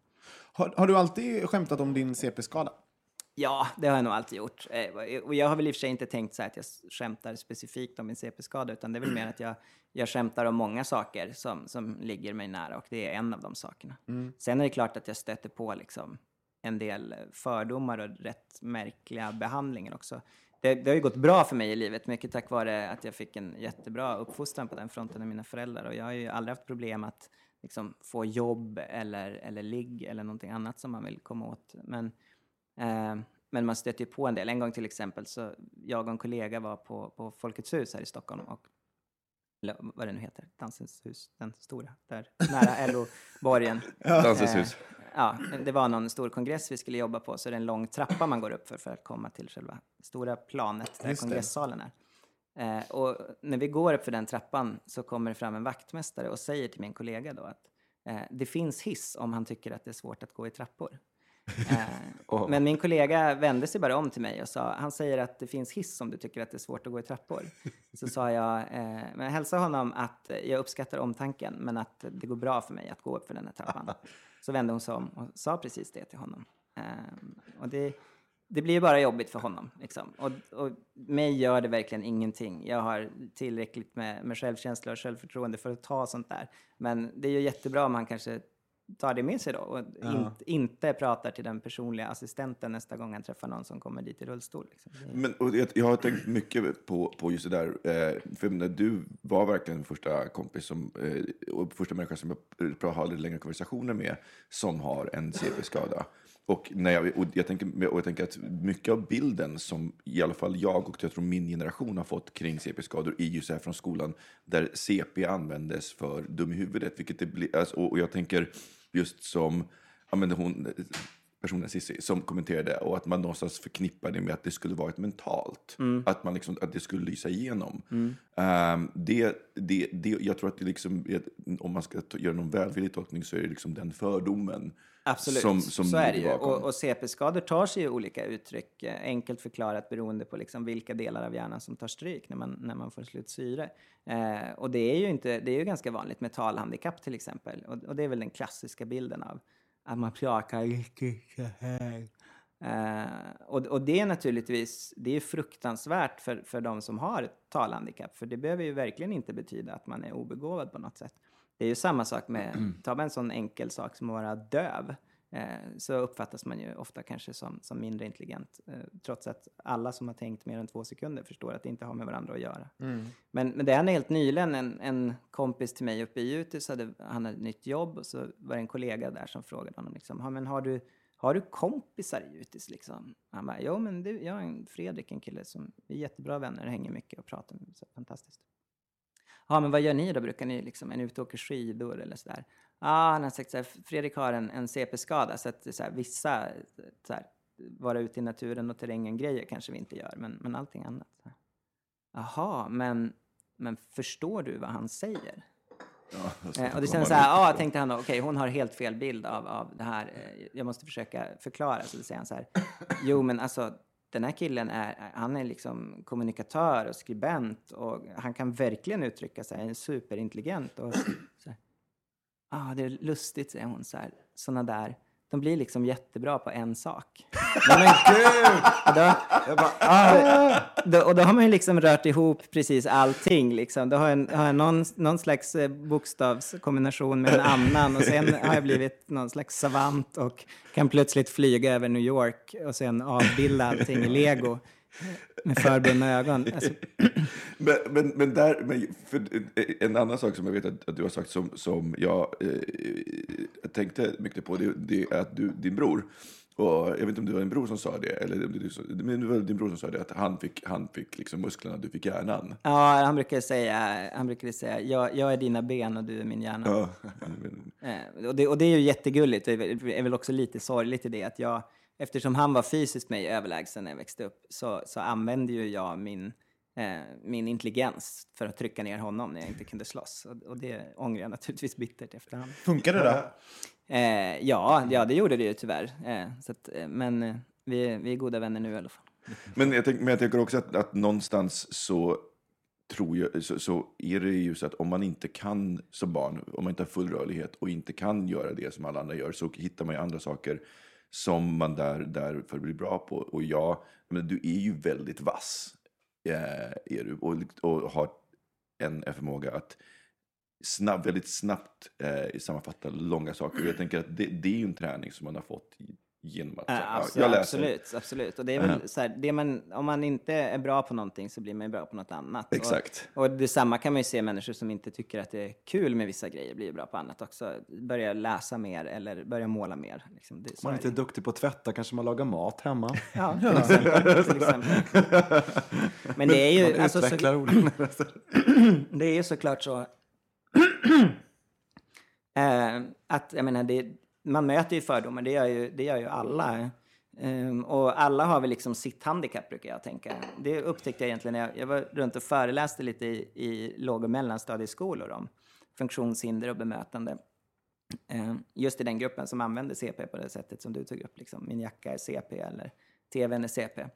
Har, har du alltid skämtat om din CP-skada? Ja, det har jag nog alltid gjort. Eh, Och jag har väl i och för sig inte tänkt så att jag skämtar specifikt om min CP-skada, utan det är väl mer att jag, jag skämtar om många saker som, som ligger mig nära och det är en av de sakerna. Sen är det klart att jag stöter på liksom en del fördomar och rätt märkliga behandlingar också. Det, det har ju gått bra för mig i livet, mycket tack vare att jag fick en jättebra uppfostran på den fronten av mina föräldrar och jag har ju aldrig haft problem att liksom, få jobb eller, eller ligg eller någonting annat som man vill komma åt. Men Eh, men man stöter ju på en del. En gång till exempel så jag och en kollega var på, på Folkets hus här i Stockholm och eller vad det nu heter, Dansens hus, den stora, där nära (laughs) LO-borgen. Dansens hus. Ja, det var någon stor kongress vi skulle jobba på, så det är en lång trappa man går upp för för att komma till själva stora planet där Just det. kongressalen är. Eh, och när vi går upp för den trappan så kommer det fram en vaktmästare och säger till min kollega då att eh, det finns hiss om han tycker att det är svårt att gå i trappor. (laughs) Eh, Men min kollega vände sig bara om till mig och sa, han säger att det finns hiss om du tycker att det är svårt att gå i trappor. (laughs) Så sa jag, eh, men hälsa honom att jag uppskattar omtanken, men att det går bra för mig att gå upp för den här trappan. (laughs) Så vände hon sig om och sa precis det till honom. Eh, och det, det blir ju bara jobbigt för honom. Liksom. Och, och mig gör det verkligen ingenting. Jag har tillräckligt med, med självkänsla och självförtroende för att ta sånt där. Men det är ju jättebra om han kanske tar det med sig då och inte, inte pratar till den personliga assistenten nästa gång han träffar någon som kommer dit i rullstol. Liksom. Men, och jag, jag har tänkt mycket på, på just det där. Eh, för när du var verkligen första kompis som, eh, och första människa som jag hade längre konversationer med som har en CP-skada. Och, när jag, och, jag tänker, och jag tänker att mycket av bilden som i alla fall jag och jag tror min generation har fått kring CP-skador är ju så här från skolan där CP användes för dum i huvudet. Vilket det blir, alltså, och, och jag tänker just som ja, men hon, personen Cissi som kommenterade och att man någonstans förknippar det med att det skulle vara ett mentalt. Att, man liksom, att det skulle lysa igenom. Ehm, det, det, det, jag tror att det liksom, om man ska göra någon välvillig tolkning så är det liksom den fördomen. Absolut, Som, som så är det ju. Och, och CP-skador tar sig ju olika uttryck, eh, enkelt förklarat beroende på liksom vilka delar av hjärnan som tar stryk när man, när man får slut syre. Eh, och det är ju inte, det är ju ganska vanligt med talhandikapp till exempel. Och, och det är väl den klassiska bilden av, att man pratar lite så här. Eh, och, och det är naturligtvis det är fruktansvärt för, för de som har ett talhandikapp, för det behöver ju verkligen inte betyda att man är obegåvad på något sätt. Det är ju samma sak med, (clears throat) ta en sån enkel sak som att vara döv. Eh, så uppfattas man ju ofta kanske som, som mindre intelligent, eh, trots att alla som har tänkt mer än två sekunder förstår att det inte har med varandra att göra. Men, men det hände helt nyligen, en, en kompis till mig uppe i Jutis, hade, han hade ett nytt jobb och så var det en kollega där som frågade honom liksom, "Ja, men har du, har du kompisar i Jutis liksom? Han bara, jo men det, jag har en Fredrik, en kille som, vi är jättebra vänner, hänger mycket och pratar, så fantastiskt. Ja, men vad gör ni då? Brukar ni liksom, är ni ute och åker skidor eller sådär? Ja, han har sagt så här, Fredrik har en, en CP-skada så att så här, vissa så här, vara ute i naturen och terrängen-grejer kanske vi inte gör, men, men allting annat. Jaha, men, men förstår du vad han säger? Ja, Eh, och det känns så här, ja, tänkte han då, okej, hon har helt fel bild av, av det här. Eh, Jag måste försöka förklara. Så då säger han så här, jo men alltså, den här killen är, han är liksom kommunikatör och skribent och han kan verkligen uttrycka sig, han är superintelligent och så här. Ah, det är lustigt, säger hon så här, såna där, de blir liksom jättebra på en sak. Nej (laughs) men gud! Och då, bara, ah! då, och då har man ju liksom rört ihop precis allting. Liksom. Då har jag, har jag någon, någon slags eh, bokstavskombination med en annan och sen har jag blivit någon slags savant och kan plötsligt flyga över New York och sen avbilda allting i lego med förbundna ögon. Alltså, Men, men, men där, men för en annan sak som jag vet att, att du har sagt som, som jag eh, tänkte mycket på, det, det är att du, din bror, och jag vet inte om det var din bror som sa det, eller om det, är du- men det var din bror som sa det, att han fick, han fick liksom musklerna, du fick hjärnan. ja, han brukar säga, han brukar säga jag, jag är dina ben och du är min hjärna. Ja, (laughs) Eh, och, det, och det är ju jättegulligt. Det är väl- är väl också lite sorgligt i det att jag, eftersom han var fysiskt mig överlägsen när jag växte upp, så, så använde ju jag min, eh, min intelligens för att trycka ner honom när jag inte kunde slåss. Och, och det ångrar jag naturligtvis bittert efterhand. Funkar det då? Eh, ja, ja, det gjorde det ju tyvärr. Eh, så att, eh, men eh, vi, vi är goda vänner nu i alla fall. Men jag, tänk, men jag tänker också att, att någonstans så tror jag, så, så är det ju så att om man inte kan som barn, om man inte har full rörlighet och inte kan göra det som alla andra gör, så hittar man ju andra saker som man där, därför blir bra på. Och jag, men du är ju väldigt vass, Eh, och, och har en förmåga att snabb, väldigt snabbt eh, sammanfatta långa saker. Och jag tänker att det, det är ju en träning som man har fått genom att... Ja, ja, abs- jag läser. Absolut, absolut. Och det är väl så här, det man, om man inte är bra på någonting så blir man ju bra på något annat. Exakt. Och, och detsamma kan man ju se människor som inte tycker att det är kul med vissa grejer blir ju bra på annat också. Börja läsa mer eller börja måla mer. Liksom. Det, Om så man är inte är duktig på att tvätta kanske man lagar mat hemma. (laughs) Ja, till exempel. Till exempel. (laughs) Men det är ju... Man alltså, så, utvecklar olika... (clears throat) det är ju såklart så (clears throat) eh, att, jag menar, det, man möter ju fördomar, det gör ju, det gör ju alla. Um, och alla har väl liksom sitt handikapp brukar jag tänka. Det upptäckte jag egentligen när jag, jag var runt och föreläste lite i, i låg och mellanstadieskolor om funktionshinder och bemötande. Um, just i den gruppen som använder CP på det sättet som du tog upp, liksom min jacka är CP eller TVn är CP. Um,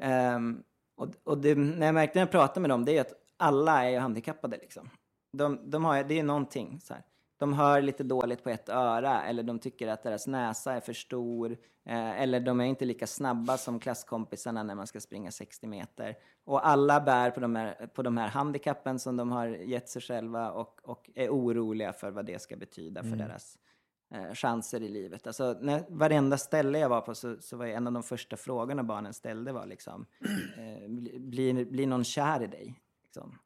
ehm, och och det, när jag märkte när jag pratade med dem, det är att alla är ju handikappade liksom. De, de har, det är någonting så här. De hör lite dåligt på ett öra eller de tycker att deras näsa är för stor. Eh, eller de är inte lika snabba som klasskompisarna när man ska springa 60 meter. Och alla bär på de här, på de här handikappen som de har gett sig själva och, och är oroliga för vad det ska betyda för deras eh, chanser i livet. Alltså, när, varenda ställe jag var på så, så var en av de första frågorna barnen ställde var liksom, eh, bli- blir, blir någon kär i dig? Liksom.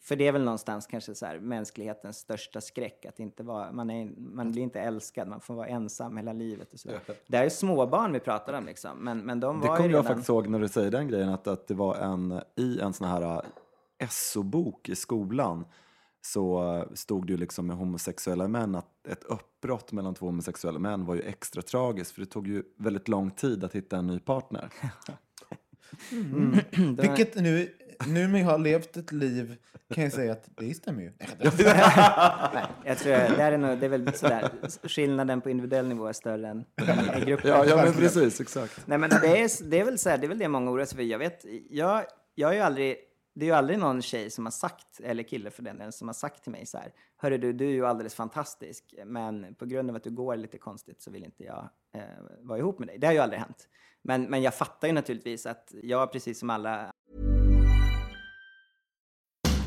För det är väl någonstans kanske så här, mänsklighetens största skräck, att inte vara, man, är, man blir inte älskad, man får vara ensam hela livet. Och så. där. Det här är småbarn vi pratar om, liksom. men, men de Det var kommer ju jag redan... faktiskt ihåg när du säger den grejen, att, att det var en, i en sån här äh, SO-bok i skolan så stod det ju liksom med homosexuella män att ett uppbrott mellan två homosexuella män var ju extra tragiskt för det tog ju väldigt lång tid att hitta en ny partner. (laughs) (clears throat) Vilket nu, nu när jag har levt ett liv kan jag säga att det stämmer ju. (laughs) Nej, jag tror det, är nog, det är väl sådär, skillnaden på individuell nivå är större än i gruppen. Ja, ja men precis, exakt. Nej men det är, det är väl så här, det är väl det många oroar sig för. Jag vet, jag, jag har ju aldrig det är ju aldrig någon tjej som har sagt, eller kille för den delen, som har sagt till mig så här, hörru du, du är ju alldeles fantastisk, men på grund av att du går lite konstigt så vill inte jag eh, vara ihop med dig. Det har ju aldrig hänt. Men, men jag fattar ju naturligtvis att jag, precis som alla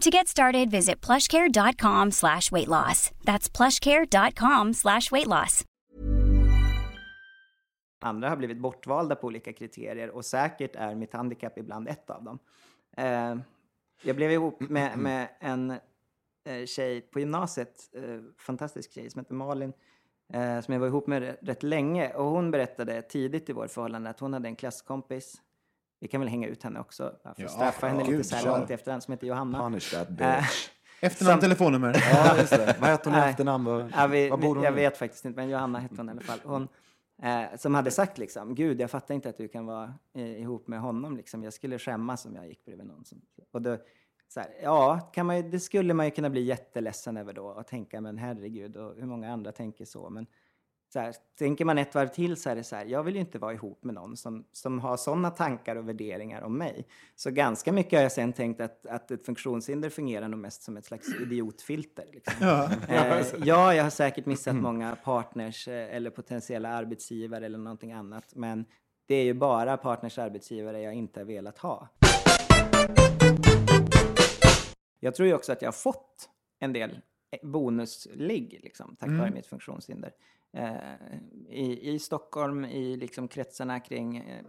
To get started, visit plushcare.com slash weight loss. That's plushcare.com slash weight loss. andra har blivit bortvalda på olika kriterier och säkert är mitt handikapp ibland ett av dem. Eh, jag blev ihop med, med en eh, tjej på gymnasiet, eh, fantastisk tjej som heter Malin, eh, som jag var ihop med rätt- rätt länge. Och hon berättade tidigt i vårt förhållande att hon hade en klasskompis, vi kan väl hänga ut henne också, för Ja, straffa henne lite så här långt i efterhand, som heter Johanna. Punish that bitch. (laughs) Efternamn, telefonnummer. (laughs) Ja, just det. Vad heter hon i efternamn? Var, Ja, vi, var bor hon jag nu? vet faktiskt inte, men Johanna hette hon i alla fall. Hon, eh, som hade sagt liksom, gud jag fattar inte att du kan vara eh, ihop med honom liksom. Jag skulle skämmas om jag gick bredvid någon som... Och då, så här, ja, kan man det skulle man ju kunna bli jätteledsen över då och tänka, men herregud, och hur många andra tänker så. Men så här, tänker man ett varv till så är det så här, jag vill ju inte vara ihop med någon som, som har sådana tankar och värderingar om mig. Så ganska mycket har jag sen tänkt att, att ett funktionshinder fungerar nog mest som ett slags idiotfilter. Liksom. Ja. Eh, ja, jag har säkert missat många partners eh, eller potentiella arbetsgivare eller någonting annat. Men det är ju bara partners arbetsgivare jag inte har velat ha. Jag tror ju också att jag har fått en del eh, bonusligg liksom, tack vare mitt funktionshinder. Eh, i, I Stockholm, i liksom kretsarna kring eh,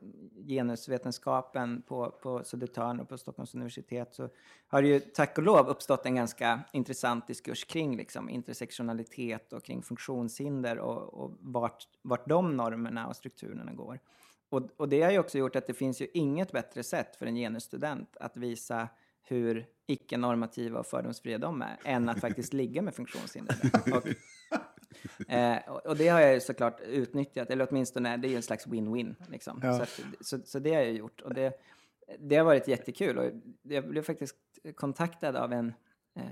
genusvetenskapen på, på Södertörn och på Stockholms universitet så har det ju tack och lov uppstått en ganska intressant diskurs kring liksom, intersektionalitet och kring funktionshinder och, och vart, vart de normerna och strukturerna går. Och, och det har ju också gjort att det finns ju inget bättre sätt för en genusstudent att visa hur icke-normativa och fördomsfria de är, än att faktiskt ligga med funktionshindrade. (laughs) Och, (laughs) eh, och- och det har jag ju såklart utnyttjat, eller åtminstone det är ju en slags win-win. Liksom. Ja. Så, att, så, så det har jag gjort. Och det, det har varit jättekul. Och jag blev faktiskt kontaktad av en eh,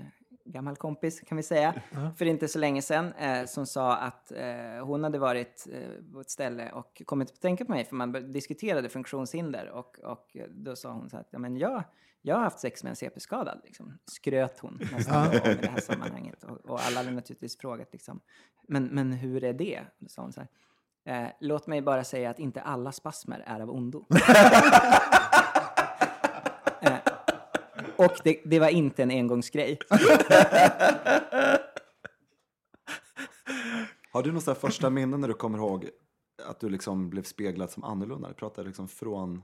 gammal kompis, kan vi säga, för inte så länge sedan, eh, som sa att eh, hon hade varit eh, på ett ställe och kommit att tänka på mig, för man diskuterade funktionshinder. Och, och då sa hon så här att ja, men jag, jag har haft sex med en CP-skadad, liksom. skröt hon (laughs) nästan om i det här sammanhanget. Och, och alla hade naturligtvis frågat, liksom, men, men hur är det? Då sa hon så här, eh, låt mig bara säga att inte alla spasmer är av ondo. (laughs) eh, och det, det var inte en engångsgrej. (laughs) Har du här första minnen när du kommer ihåg att du liksom blev speglad som annorlunda? Du pratar liksom från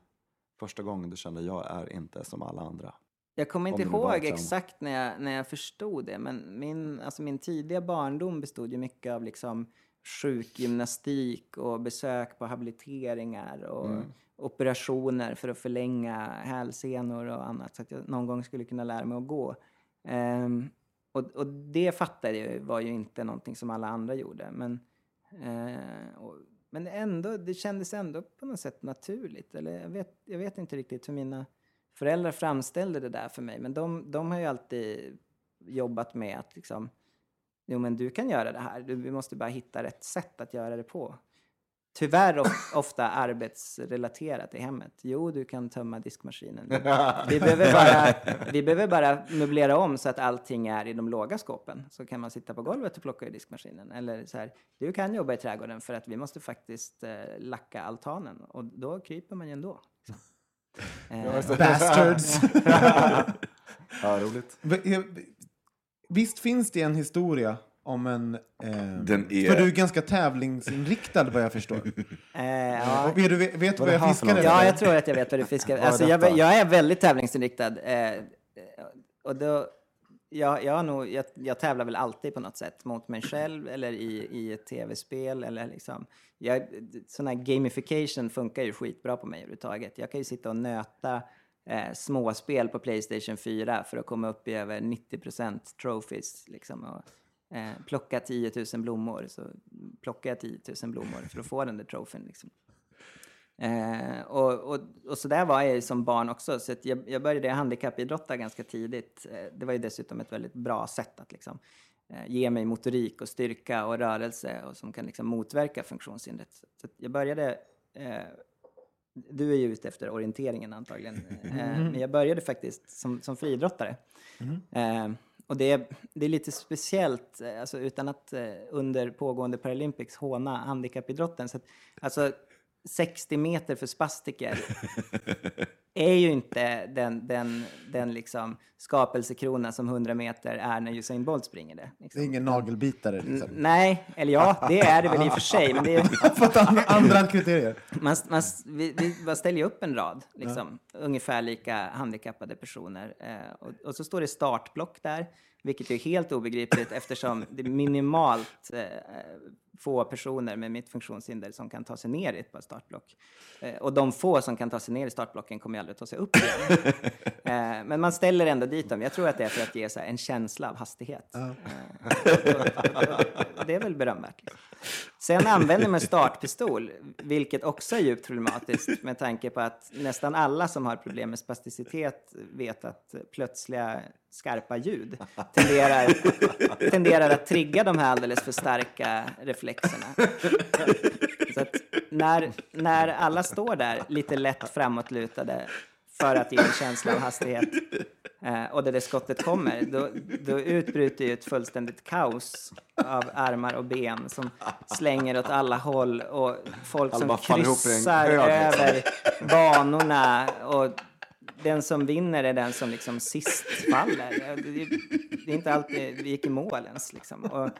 första gången du kände jag är inte som alla andra. Jag kommer inte ihåg exakt när jag, när jag förstod det, men min, alltså min tidiga barndom bestod ju mycket av liksom sjukgymnastik och besök på habiliteringar och Mm. operationer för att förlänga hälsenor och annat så att jag någon gång skulle kunna lära mig att gå. Ehm, och, och det fattade jag var ju inte någonting som alla andra gjorde. Men, eh, och, men ändå, det kändes ändå på något sätt naturligt. Eller jag vet, jag vet inte riktigt hur mina föräldrar framställde det där för mig. Men de, de har ju alltid jobbat med att liksom jo men du kan göra det här, du, vi måste bara hitta rätt sätt att göra det på. Tyvärr of, ofta arbetsrelaterat i hemmet. Jo, du kan tömma diskmaskinen. (laughs) Vi behöver, bara, (laughs) vi behöver bara möblera om så att allting är i de låga skåpen. Så kan man sitta på golvet och plocka i diskmaskinen. Eller så här, du kan jobba i trädgården för att vi måste faktiskt eh, lacka altanen. Och då kryper man ju ändå. (laughs) Eh, Bastards! Ja, roligt. Eh, Visst finns det en historia om en... Eh, Den är- För du är ganska tävlingsinriktad vad jag förstår. (laughs) eh, ja. Och vet du vet, vet du Vad vad jag fiskar efter? Ja, jag tror att jag vet vad du fiskar. Är Alltså, jag, jag är väldigt tävlingsinriktad. Eh, och då, jag, jag, har nog, jag, jag tävlar väl alltid på något sätt mot mig själv eller i, i ett tv-spel. Eller liksom, jag, sån här gamification funkar ju skitbra på mig överhuvudtaget. Jag kan ju sitta och nöta eh, småspel på Playstation 4 för att komma upp i över 90% trophies. Liksom, och, eh, plocka 10 000 blommor, så plockar jag 10 000 blommor för att få den där trofén. Liksom. Eh, och, och, och så där var jag ju som barn också. Så jag, jag började handikappidrotta ganska tidigt. Eh, det var ju dessutom ett väldigt bra sätt att liksom, eh, ge mig motorik och styrka och rörelse och som kan liksom motverka funktionshindret. Så jag började... Eh, du är ju ute efter orienteringen antagligen. Eh, men jag började faktiskt som, som friidrottare. Eh, och det är, det är lite speciellt, eh, alltså utan att eh, under pågående Paralympics håna handikappidrotten. Så att, alltså 60 meter för spastiker (laughs) är ju inte den, den, den liksom skapelsekrona som 100 meter är när Usain Bolt springer det. Det Liksom. är ingen nagelbitare liksom. Nej, eller ja, det är det väl i och för sig. Men det är, (laughs) Fått andra, kriterier. man, man, vi, vi ställer ju upp en rad, liksom, ungefär lika handikappade personer. Eh, och, och så står det startblock där, vilket är helt obegripligt eftersom det är minimalt eh, få personer med mitt funktionshinder som kan ta sig ner i ett par startblock. Eh, och de få som kan ta sig ner i startblocken kommer ju aldrig ta sig upp igen. (laughs) eh, men man ställer ändå dit dem. Jag tror att det är för att ge så här, en känsla av hastighet. Eh, och, och det är väl berömvärt. Liksom. Sen använder man startpistol, vilket också är djupt problematiskt med tanke på att nästan alla som har problem med spasticitet vet att plötsliga skarpa ljud tenderar, tenderar att trigga de här alldeles för starka reflexerna. Så att när, när alla står där lite lätt framåtlutade för att ge en känsla av hastighet eh, och det där skottet kommer, då, då utbryter ju ett fullständigt kaos av armar och ben som slänger åt alla håll och folk Alla som kryssar liksom. över banorna och den som vinner är den som liksom sist faller. Det är inte alltid vi gick i mål ens. Liksom. Och,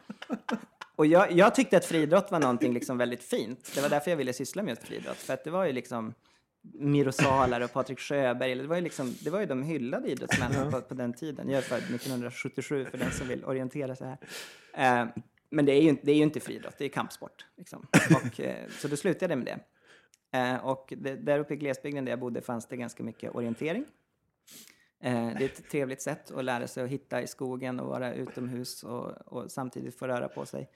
och jag, jag tyckte att friidrott var någonting liksom väldigt fint. Det var därför jag ville syssla med just friidrott. För att det var ju liksom Miro Salar och Patrik Sjöberg. Det var ju, liksom, det var ju de hyllade idrottsmännen på, på den tiden. Jag är född 1977 för den som vill orientera sig här. Eh, men det är, ju, inte- det är ju inte friidrott, det är kampsport. Liksom. Och, eh, så då slutade jag med det. Eh, och det, där uppe i glesbygden där jag bodde fanns det ganska mycket orientering. Eh, det är ett trevligt sätt att lära sig att hitta i skogen och vara utomhus och, och samtidigt få röra på sig.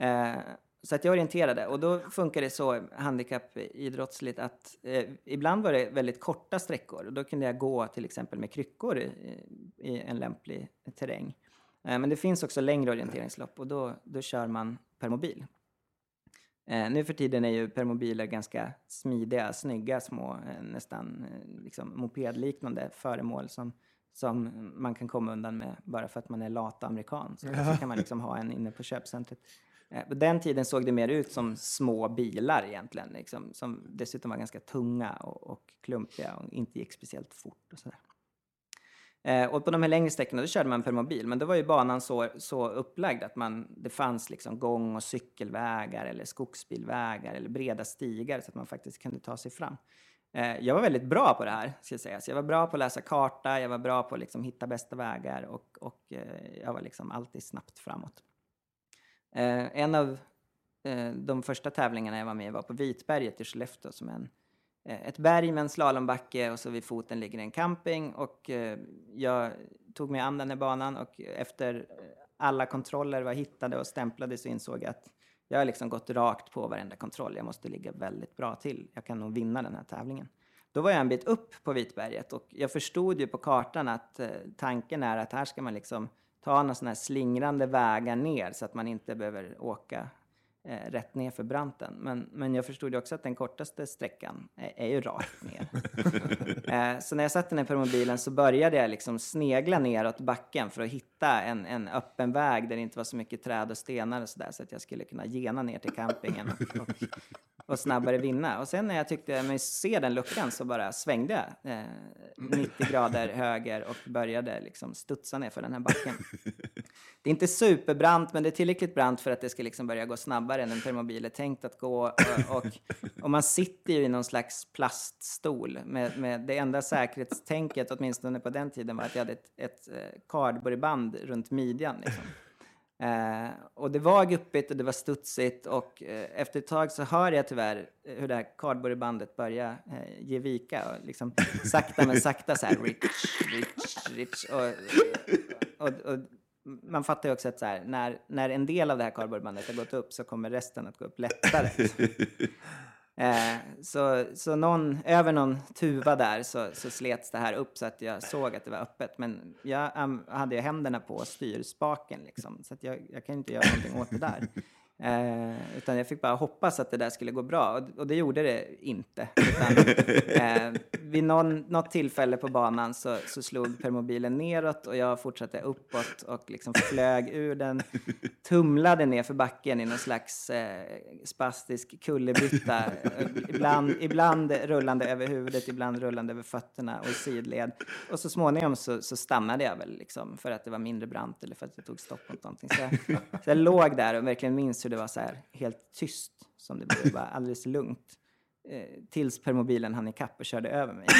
Eh, så att jag orienterade och då funkar det så handikappidrottsligt att eh, ibland var det väldigt korta sträckor och då kunde jag gå till exempel med kryckor i, i en lämplig terräng. Eh, men det finns också längre orienteringslopp och då, då kör man per mobil. Eh, nu för tiden är ju permobiler ganska smidiga, snygga, små, eh, nästan eh, liksom mopedliknande föremål som, som man kan komma undan med bara för att man är lat amerikan. Så, så kan man liksom ha en inne på köpcentret. Eh, på den tiden såg det mer ut som små bilar egentligen, liksom, som dessutom var ganska tunga och, och klumpiga och inte gick speciellt fort och sådär. Eh, och på de här längre sträckorna då körde man per mobil, men då var ju banan så, så upplagd att man, det fanns liksom gång och cykelvägar eller skogsbilvägar eller breda stigar så att man faktiskt kunde ta sig fram. Eh, jag var väldigt bra på det här, ska jag säga. Så jag var bra på att läsa karta, jag var bra på att liksom hitta bästa vägar och, och eh, jag var liksom alltid snabbt framåt. Eh, en av eh, de första tävlingarna jag var med i var på Vitberget i Skellefteå som är en eh, ett berg med en slalombacke och så vid foten ligger en camping och eh, jag tog mig an den här banan och efter alla kontroller var hittade och stämplade så insåg jag att jag har liksom gått rakt på varenda kontroll. Jag måste ligga väldigt bra till. Jag kan nog vinna den här tävlingen. Då var jag en bit upp på Vitberget och jag förstod ju på kartan att eh, tanken är att här ska man liksom ta några sådana här slingrande vägar ner så att man inte behöver åka eh, rätt ner för branten. Men, men jag förstod ju också att den kortaste sträckan är, är ju rakt ner. (laughs) eh, så när jag satte ner på mobilen så började jag liksom snegla neråt backen för att hitta en, en öppen väg där det inte var så mycket träd och stenar och sådär så att jag skulle kunna gena ner till campingen och, och, och snabbare vinna. Och sen när jag tyckte mig se den luckan så bara svängde jag eh, 90 grader höger och började liksom studsa ner för den här backen. Det är inte superbrant, men det är tillräckligt brant för att det ska liksom börja gå snabbare än en permobil är tänkt att gå. Och, och, och man sitter ju i någon slags plaststol. Med, med det enda säkerhetstänket, åtminstone på den tiden, var att jag hade ett, ett eh, cardboardband runt midjan. Liksom. Eh, och det var guppigt och det var studsigt och eh, efter ett tag så hör jag tyvärr hur det här cardboardbandet börjar eh, ge vika och liksom (laughs) sakta men sakta så här rich, rich, rich. Och, och, och man fattar ju också att så här, när, när en del av det här cardboardbandet har gått upp så kommer resten att gå upp lättare. (laughs) Eh, så så någon, över någon tuva där så, så slets det här upp så att jag såg att det var öppet. Men jag um, hade ju händerna på styrspaken liksom, så att jag, jag kan inte göra någonting åt det där. Eh, utan jag fick bara hoppas att det där skulle gå bra och, och det gjorde det inte. Utan, (laughs) eh, vid någon, något tillfälle på banan så, så slog permobilen neråt och jag fortsatte uppåt och liksom flög ur den, tumlade ner för backen i någon slags eh, spastisk kullerbytta. Eh, ibland, ibland rullande över huvudet, ibland rullande över fötterna och i sidled. Och så småningom så, så stannade jag väl liksom för att det var mindre brant eller för att det tog stopp mot någonting. Så jag, så jag låg där och verkligen minns hur det var så här helt tyst som det blev, bara alldeles lugnt. Eh, tills permobilen hann ikapp och körde över mig. (laughs)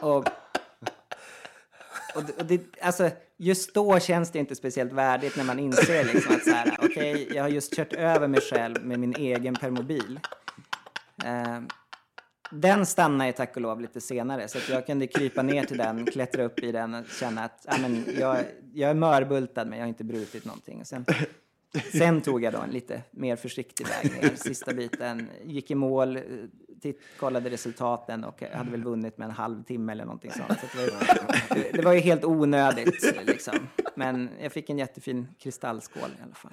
och, och, det- och det, alltså, just då känns det inte speciellt värdigt när man inser liksom att så här, okej, jag har just kört över mig själv med min egen permobil. Eh, den stannar ju tack och lov lite senare, så att jag kunde krypa ner till den, klättra upp i den och känna att ja, men jag, jag är mörbultad men jag har inte brutit någonting. Och sen, sen tog jag då en lite mer försiktig väg ner, sista biten. Gick i mål, titt, kollade resultaten och hade väl vunnit med en halvtimme eller någonting sånt. Så det, var, (laughs) det, var ju helt onödigt liksom. Men jag fick en jättefin kristallskål i alla fall.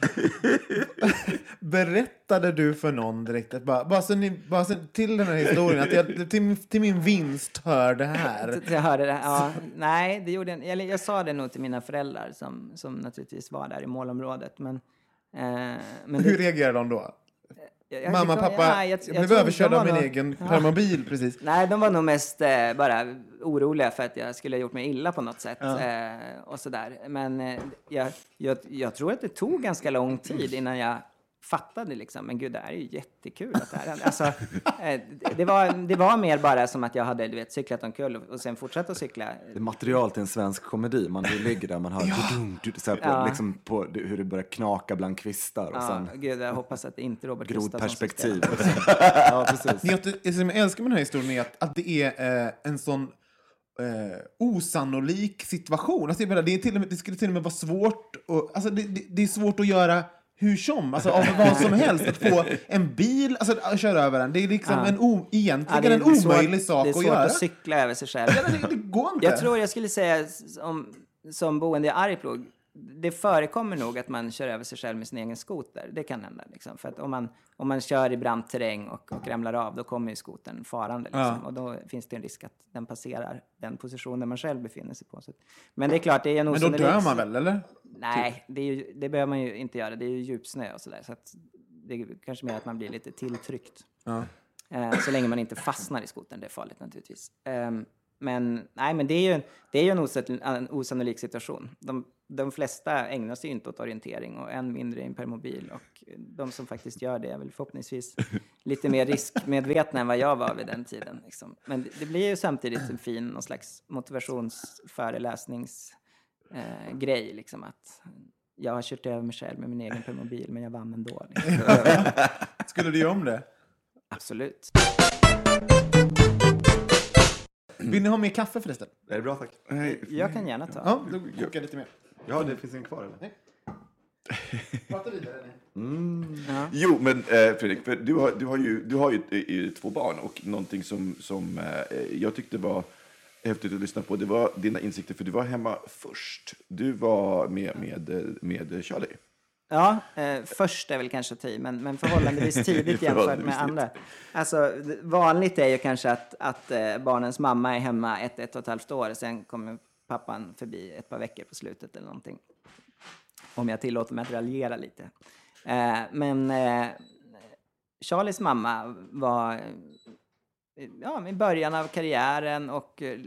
(laughs) Berättade du för någon direkt, att bara, bara, så ni, bara så, till den här historien, att jag, till, till min vinst hör det här? Jag hörde det. Ja, nej, det gjorde jag, eller jag sa det nog till mina föräldrar som, som naturligtvis var där i målområdet. Men, eh, men Hur reagerar de då? Jag- Mamma, jag- pappa, nej, jag, jag blev överkörd av min nog- egen Ja. permobil precis. Nej, de var nog mest eh, bara oroliga för att jag skulle ha gjort mig illa på något sätt. Eh, och sådär. Men eh, jag, jag, jag tror att det tog ganska lång tid innan jag fattade liksom, men gud, det här är ju jättekul att det här hände. Alltså, eh, det, var, det var mer bara som att jag hade du vet, cyklat omkull och, och sen fortsatt att cykla. Det är material till en svensk komedi. Man ligger där, man hör dudum, dudum, så här på, Ja. liksom på hur det börjar knaka bland kvistar och Ja, sen gud, jag hoppas att det inte är Robert grodperspektiv. (laughs) ja, precis. Det, jag, som jag älskar med den här historien är att, att det är eh, en sån eh, osannolik situation. Alltså, menar, det, är till och med, det skulle till och med vara svårt, och, alltså, det, det, det är svårt att göra hur som, alltså av vad som helst. Att få en bil, alltså att köra över den, det är liksom Ja. en o, Ja, egentligen det är en omöjlig svårt, sak Det är att svårt göra. att cykla över sig själv. Ja, det, det går inte. Jag tror jag skulle säga om, som boende i Arjeplog, det förekommer nog att man kör över sig själv med sin egen skoter. Det kan hända. Liksom. För att om man, om man kör i brant terräng och, och ramlar av, då kommer ju skotern farande. Liksom. Ja. Och då finns det en risk att den passerar den position där man själv befinner sig på. Så, men det är klart, det är nog Men då dör man väl, eller? Nej, det, är ju, det behöver man ju inte göra. Det är ju djupsnö och sådär. Så att det är kanske mer att man blir lite tilltryckt. Ja. Eh, så länge man inte fastnar i skotern. Det är farligt naturligtvis. Ehm, men, nej, men det är ju en, det är ju en, en osannolik situation. De, de flesta ägnar sig inte åt orientering och än mindre i en permobil. Och de som faktiskt gör det är väl förhoppningsvis (laughs) lite mer riskmedvetna än vad jag var vid den tiden. Liksom. Men det, blir ju samtidigt en fin någon slags motivationsföreläsnings eh. Liksom, att jag har kört över mig själv med min egen permobil, men jag vann ändå. Liksom. (laughs) Skulle du göra om det? Absolut. Vill ni ha mer kaffe förresten? Är det bra tack? Jag kan gärna ta. Ja, då kokar jag lite mer. Ja, det finns en kvar eller? Prata vidare ni. Ja. Jo, men eh, Fredrik, för du har, du har ju, du har ju eh, två barn och någonting som, som eh, jag tyckte var häftigt att lyssna på. Det var dina insikter, för du var hemma först. Du var med, med, med Charlie. Ja, eh, först är väl kanske i, men, men förhållandevis (laughs) tidigt jämfört med andra. Alltså, vanligt är ju kanske att, att eh, barnens mamma är hemma ett, ett och ett halvt år, sen kommer pappan förbi ett par veckor på slutet eller någonting. Om jag tillåter mig att raljera lite. Eh, men eh, Charlies mamma var eh, ja, i början av karriären och eh,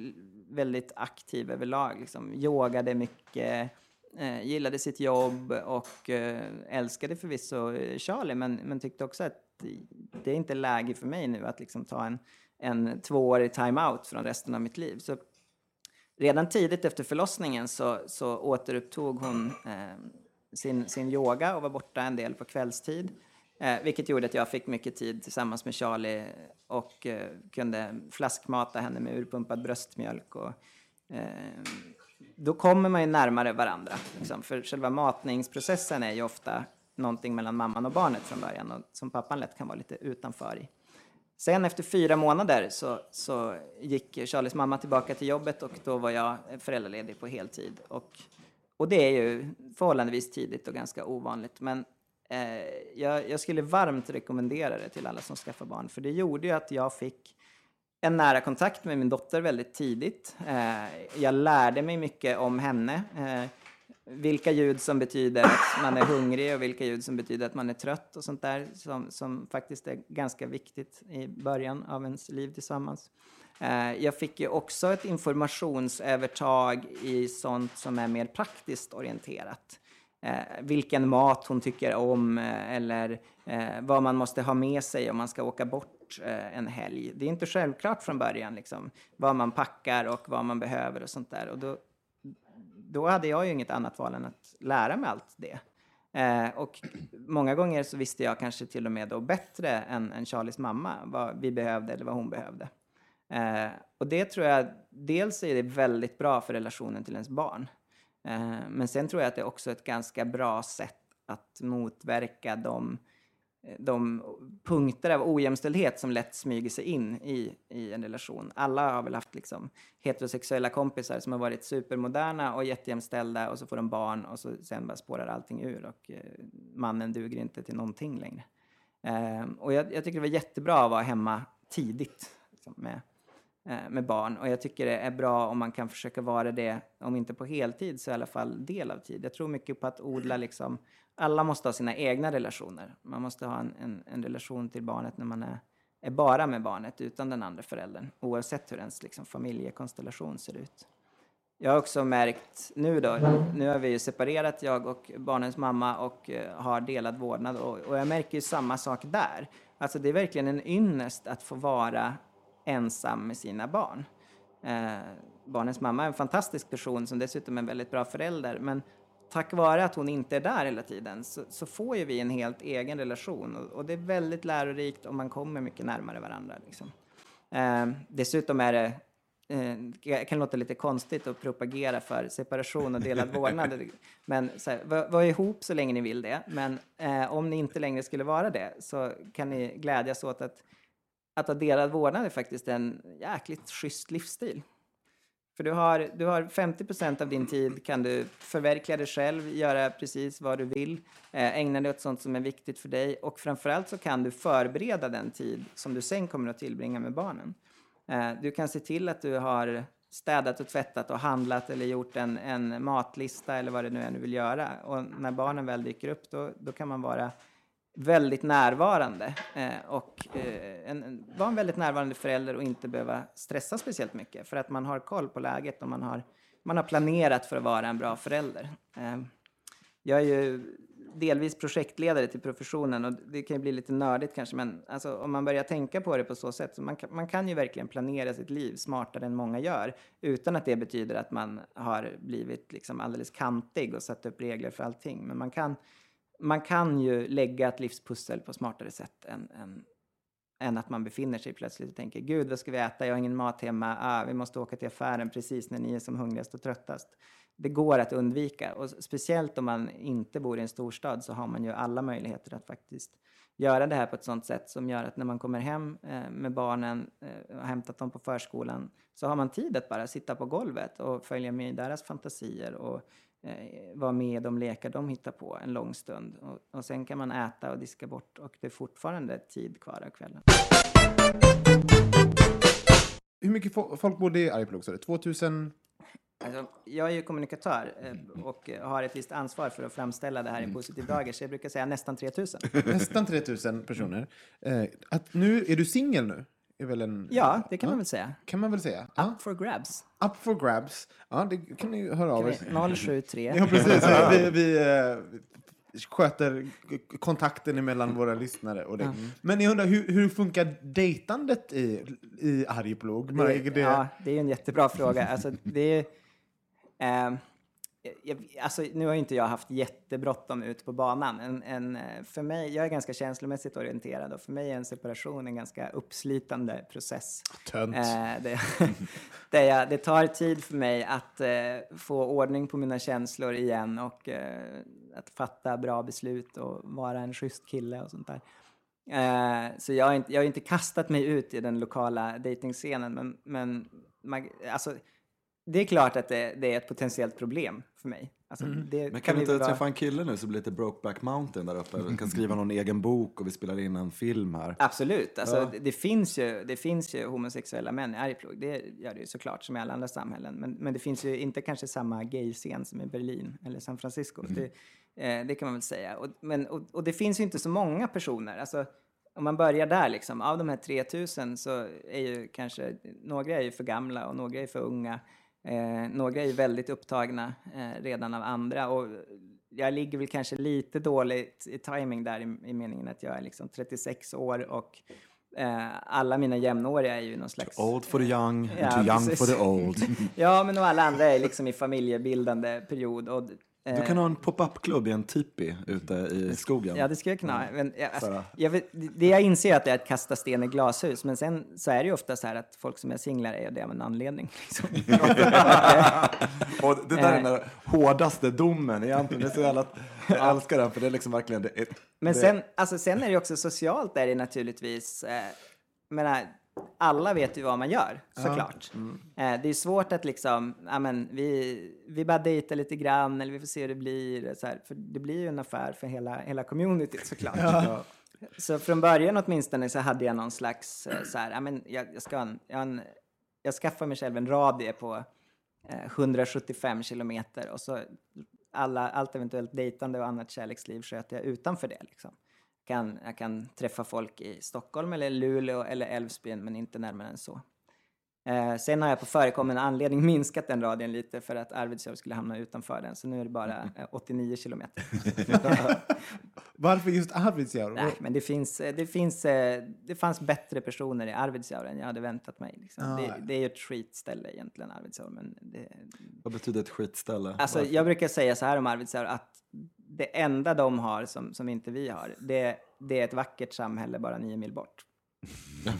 väldigt aktiv överlag. Liksom. Yogade mycket, eh, gillade sitt jobb och eh, älskade förvisso eh, Charlie men, men tyckte också att det är inte läge för mig nu att liksom ta en, en tvåårig time-out från resten av mitt liv. Så redan tidigt efter förlossningen så, så återupptog hon eh, sin, sin yoga och var borta en del på kvällstid. Eh, vilket gjorde att jag fick mycket tid tillsammans med Charlie och eh, kunde flaskmata henne med urpumpad bröstmjölk. Och, eh, då kommer man ju närmare varandra. Liksom. För själva matningsprocessen är ju ofta någonting mellan mamman och barnet från början och som pappan lätt kan vara lite utanför i. Sen efter fyra månader så, så gick Charlies mamma tillbaka till jobbet och då var jag föräldraledig på heltid. Och, och det är ju förhållandevis tidigt och ganska ovanligt. Men eh, jag, jag skulle varmt rekommendera det till alla som skaffar barn. För det gjorde ju att jag fick en nära kontakt med min dotter väldigt tidigt. Eh, jag lärde mig mycket om henne. Eh, vilka ljud som betyder att man är hungrig och vilka ljud som betyder att man är trött och sånt där som, som faktiskt är ganska viktigt i början av ens liv tillsammans. Eh, jag fick ju också ett informationsövertag i sånt som är mer praktiskt orienterat. Eh, vilken mat hon tycker om eh, eller eh, vad man måste ha med sig om man ska åka bort eh, en helg. Det är inte självklart från början liksom, vad man packar och vad man behöver och sånt där. Och då, då hade jag ju inget annat val än att lära mig allt det. Eh, och många gånger så visste jag kanske till och med då bättre än, än Charlies mamma vad vi behövde eller vad hon behövde. Eh, och det tror jag, dels är det väldigt bra för relationen till ens barn. Eh, men sen tror jag att det är också ett ganska bra sätt att motverka de, de punkter av ojämställdhet som lätt smyger sig in i, i en relation. Alla har väl haft liksom heterosexuella kompisar som har varit supermoderna och jättejämställda och så får de barn och så sen bara spårar allting ur och eh, mannen duger inte till någonting längre. Eh, och jag, jag tycker det var jättebra att vara hemma tidigt liksom, med, eh, med barn. Och jag tycker det är bra om man kan försöka vara det, om inte på heltid så i alla fall del av tid. Jag tror mycket på att odla liksom, alla måste ha sina egna relationer. Man måste ha en, en, en relation till barnet när man är, är bara med barnet utan den andra föräldern. Oavsett hur ens liksom, familjekonstellation ser ut. Jag har också märkt nu då, nu har vi ju separerat jag och barnens mamma och eh, har delad vårdnad och, och jag märker ju samma sak där. Alltså det är verkligen en ynnest att få vara ensam med sina barn. Eh, barnens mamma är en fantastisk person som dessutom är en väldigt bra förälder men tack vare att hon inte är där hela tiden så, så får ju vi en helt egen relation och, och, det är väldigt lärorikt och man kommer mycket närmare varandra. Liksom. Eh, dessutom är det eh, kan låta lite konstigt att propagera för separation och delad vårdnad. (laughs) Men så här, var, var ihop så länge ni vill det. Men eh, om ni inte längre skulle vara det så kan ni glädjas åt att, att ha delad vårdnad är faktiskt en jäkligt schysst livsstil. För du har, du har 50 procent av din tid kan du förverkliga dig själv, göra precis vad du vill, eh, ägna dig åt sånt som är viktigt för dig och framförallt så kan du förbereda den tid som du sen kommer att tillbringa med barnen. Eh, du kan se till att du har städat och tvättat och handlat eller gjort en, en matlista eller vad det nu är du vill göra. Och när barnen väl dyker upp då, då kan man vara väldigt närvarande eh, och eh, en, en, vara en väldigt närvarande förälder och inte behöva stressa speciellt mycket för att man har koll på läget och man har, man har planerat för att vara en bra förälder. Eh, jag är ju delvis projektledare till professionen och det kan ju bli lite nördigt kanske men alltså, om man börjar tänka på det på så sätt så man kan, man kan ju verkligen planera sitt liv smartare än många gör utan att det betyder att man har blivit liksom alldeles kantig och satt upp regler för allting. Men man kan man kan ju lägga ett livspussel på smartare sätt än, än, än, att man befinner sig plötsligt och tänker gud vad ska vi äta, jag har ingen mat hemma, ah, vi måste åka till affären precis när ni är som hungrigast och tröttast. Det går att undvika. Och speciellt om man inte bor i en storstad så har man ju alla möjligheter att faktiskt göra det här på ett sånt sätt som gör att när man kommer hem eh, med barnen eh, och har hämtat dem på förskolan så har man tid att bara sitta på golvet och följa med i deras fantasier och vara med i de lekar de hittar på en lång stund. Och, och sen kan man äta och diska bort och det är fortfarande tid kvar av kvällen. Hur mycket fo- folk bodde i Arjeplog? sa du? 2000? Alltså, jag är ju kommunikatör eh, och eh, har ett visst ansvar för att framställa det här i positiv dager, så jag brukar säga nästan 3000. Nästan 3000 personer. Eh, att nu, är du singel nu? Är väl en, Ja, det kan man väl säga. Kan man väl säga. Ja. Up for grabs. Up for grabs. Ja, det kan ni höra av er. 073. Ja, precis. Vi, (laughs) vi eh, sköter kontakten mellan våra lyssnare. Och det. Men jag undrar, hur, hur funkar dejtandet i, i Arjeplog? Det, det- ja, det är en jättebra fråga. Alltså, det är, ehm, jag, alltså, nu har ju inte jag haft jättebråttom ut på banan. En, en, eh, för mig, jag är ganska känslomässigt orienterad och för mig är en separation en ganska uppslitande process. Tönt. Eh, det, (laughs) där jag, det tar tid för mig att eh, få ordning på mina känslor igen och eh, att fatta bra beslut och vara en schysst kille och sånt där. Eh, så jag har, inte, jag har inte kastat mig ut i den lokala dejtingscenen men, men man, alltså, det är klart att det, det är ett potentiellt problem för mig. Alltså, det Men kan vi inte vara- träffa en kille nu som blir lite Brokeback Mountain där uppe? Vi kan skriva någon egen bok och vi spelar in en film här. Absolut. Alltså, Ja. det, det, finns ju, det finns ju homosexuella män i Arjeplog. Det gör det ju såklart, som i alla andra samhällen. Men, men det finns ju inte kanske samma gay-scen som i Berlin eller San Francisco. Det, eh, det kan man väl säga. Och, men, och, och det finns ju inte så många personer. Alltså, om man börjar där, liksom, av de här 3000 så är ju kanske några är ju för gamla och några är för unga. Eh, några är väldigt upptagna eh, redan av andra. Och jag ligger väl kanske lite dåligt i timing där i, i meningen att jag är liksom 36 år och eh, alla mina jämnåriga är ju någon slags... Old for the young, Ja, too young precis. for the old. (laughs) Ja, men och alla andra är liksom i familjebildande period. Och, eh, Du kan ha en pop-up-klubb i en tipi ute i skogen. Ja, det skulle jag kunna ha. Men, jag, alltså, jag vet, det jag inser är att det är att kasta sten i glashus, men sen så är det ju ofta så här att folk som är singlar är det av en anledning. Liksom. (laughs) Och det där är Eh. den hårdaste domen egentligen. Det är så jävla, jag älskar den för det är liksom verkligen det. Men det, sen, alltså, sen är det också socialt är det naturligtvis, eh, menar, alla vet ju vad man gör, såklart. Eh, det är svårt att liksom, ja men vi, vi bara dejtar lite grann eller vi får se hur det blir. Så här, för det blir ju en affär för hela, hela communityt såklart. Så från början åtminstone så hade jag någon slags eh, så här, ja men jag, jag ska en, jag, en, jag skaffar mig själv en radie på eh, 175 kilometer och så alla, allt eventuellt dejtande och annat kärleksliv sköter jag utanför det. Liksom. Jag, kan, jag kan träffa folk i Stockholm eller Luleå eller Älvsbyn men inte närmare än så. Eh, sen har jag på förekommande anledning (laughs) minskat den radien lite för att Arvidsjaur skulle hamna utanför den. Så nu är det bara (laughs) eh, 89 kilometer. (laughs) Varför just Arvidsjaur? Nej, men det finns, eh, det finns, eh, det fanns bättre personer i Arvidsjaur än jag hade väntat mig. Liksom. Ah, det, det är ju ett skitställe egentligen, Arvidsjaur. Men det, Vad betyder ett skitställe? alltså, Varför? jag brukar säga så här om Arvidsjaur att det enda de har som, som inte vi har, det, det är ett vackert samhälle bara nio mil bort. (laughs)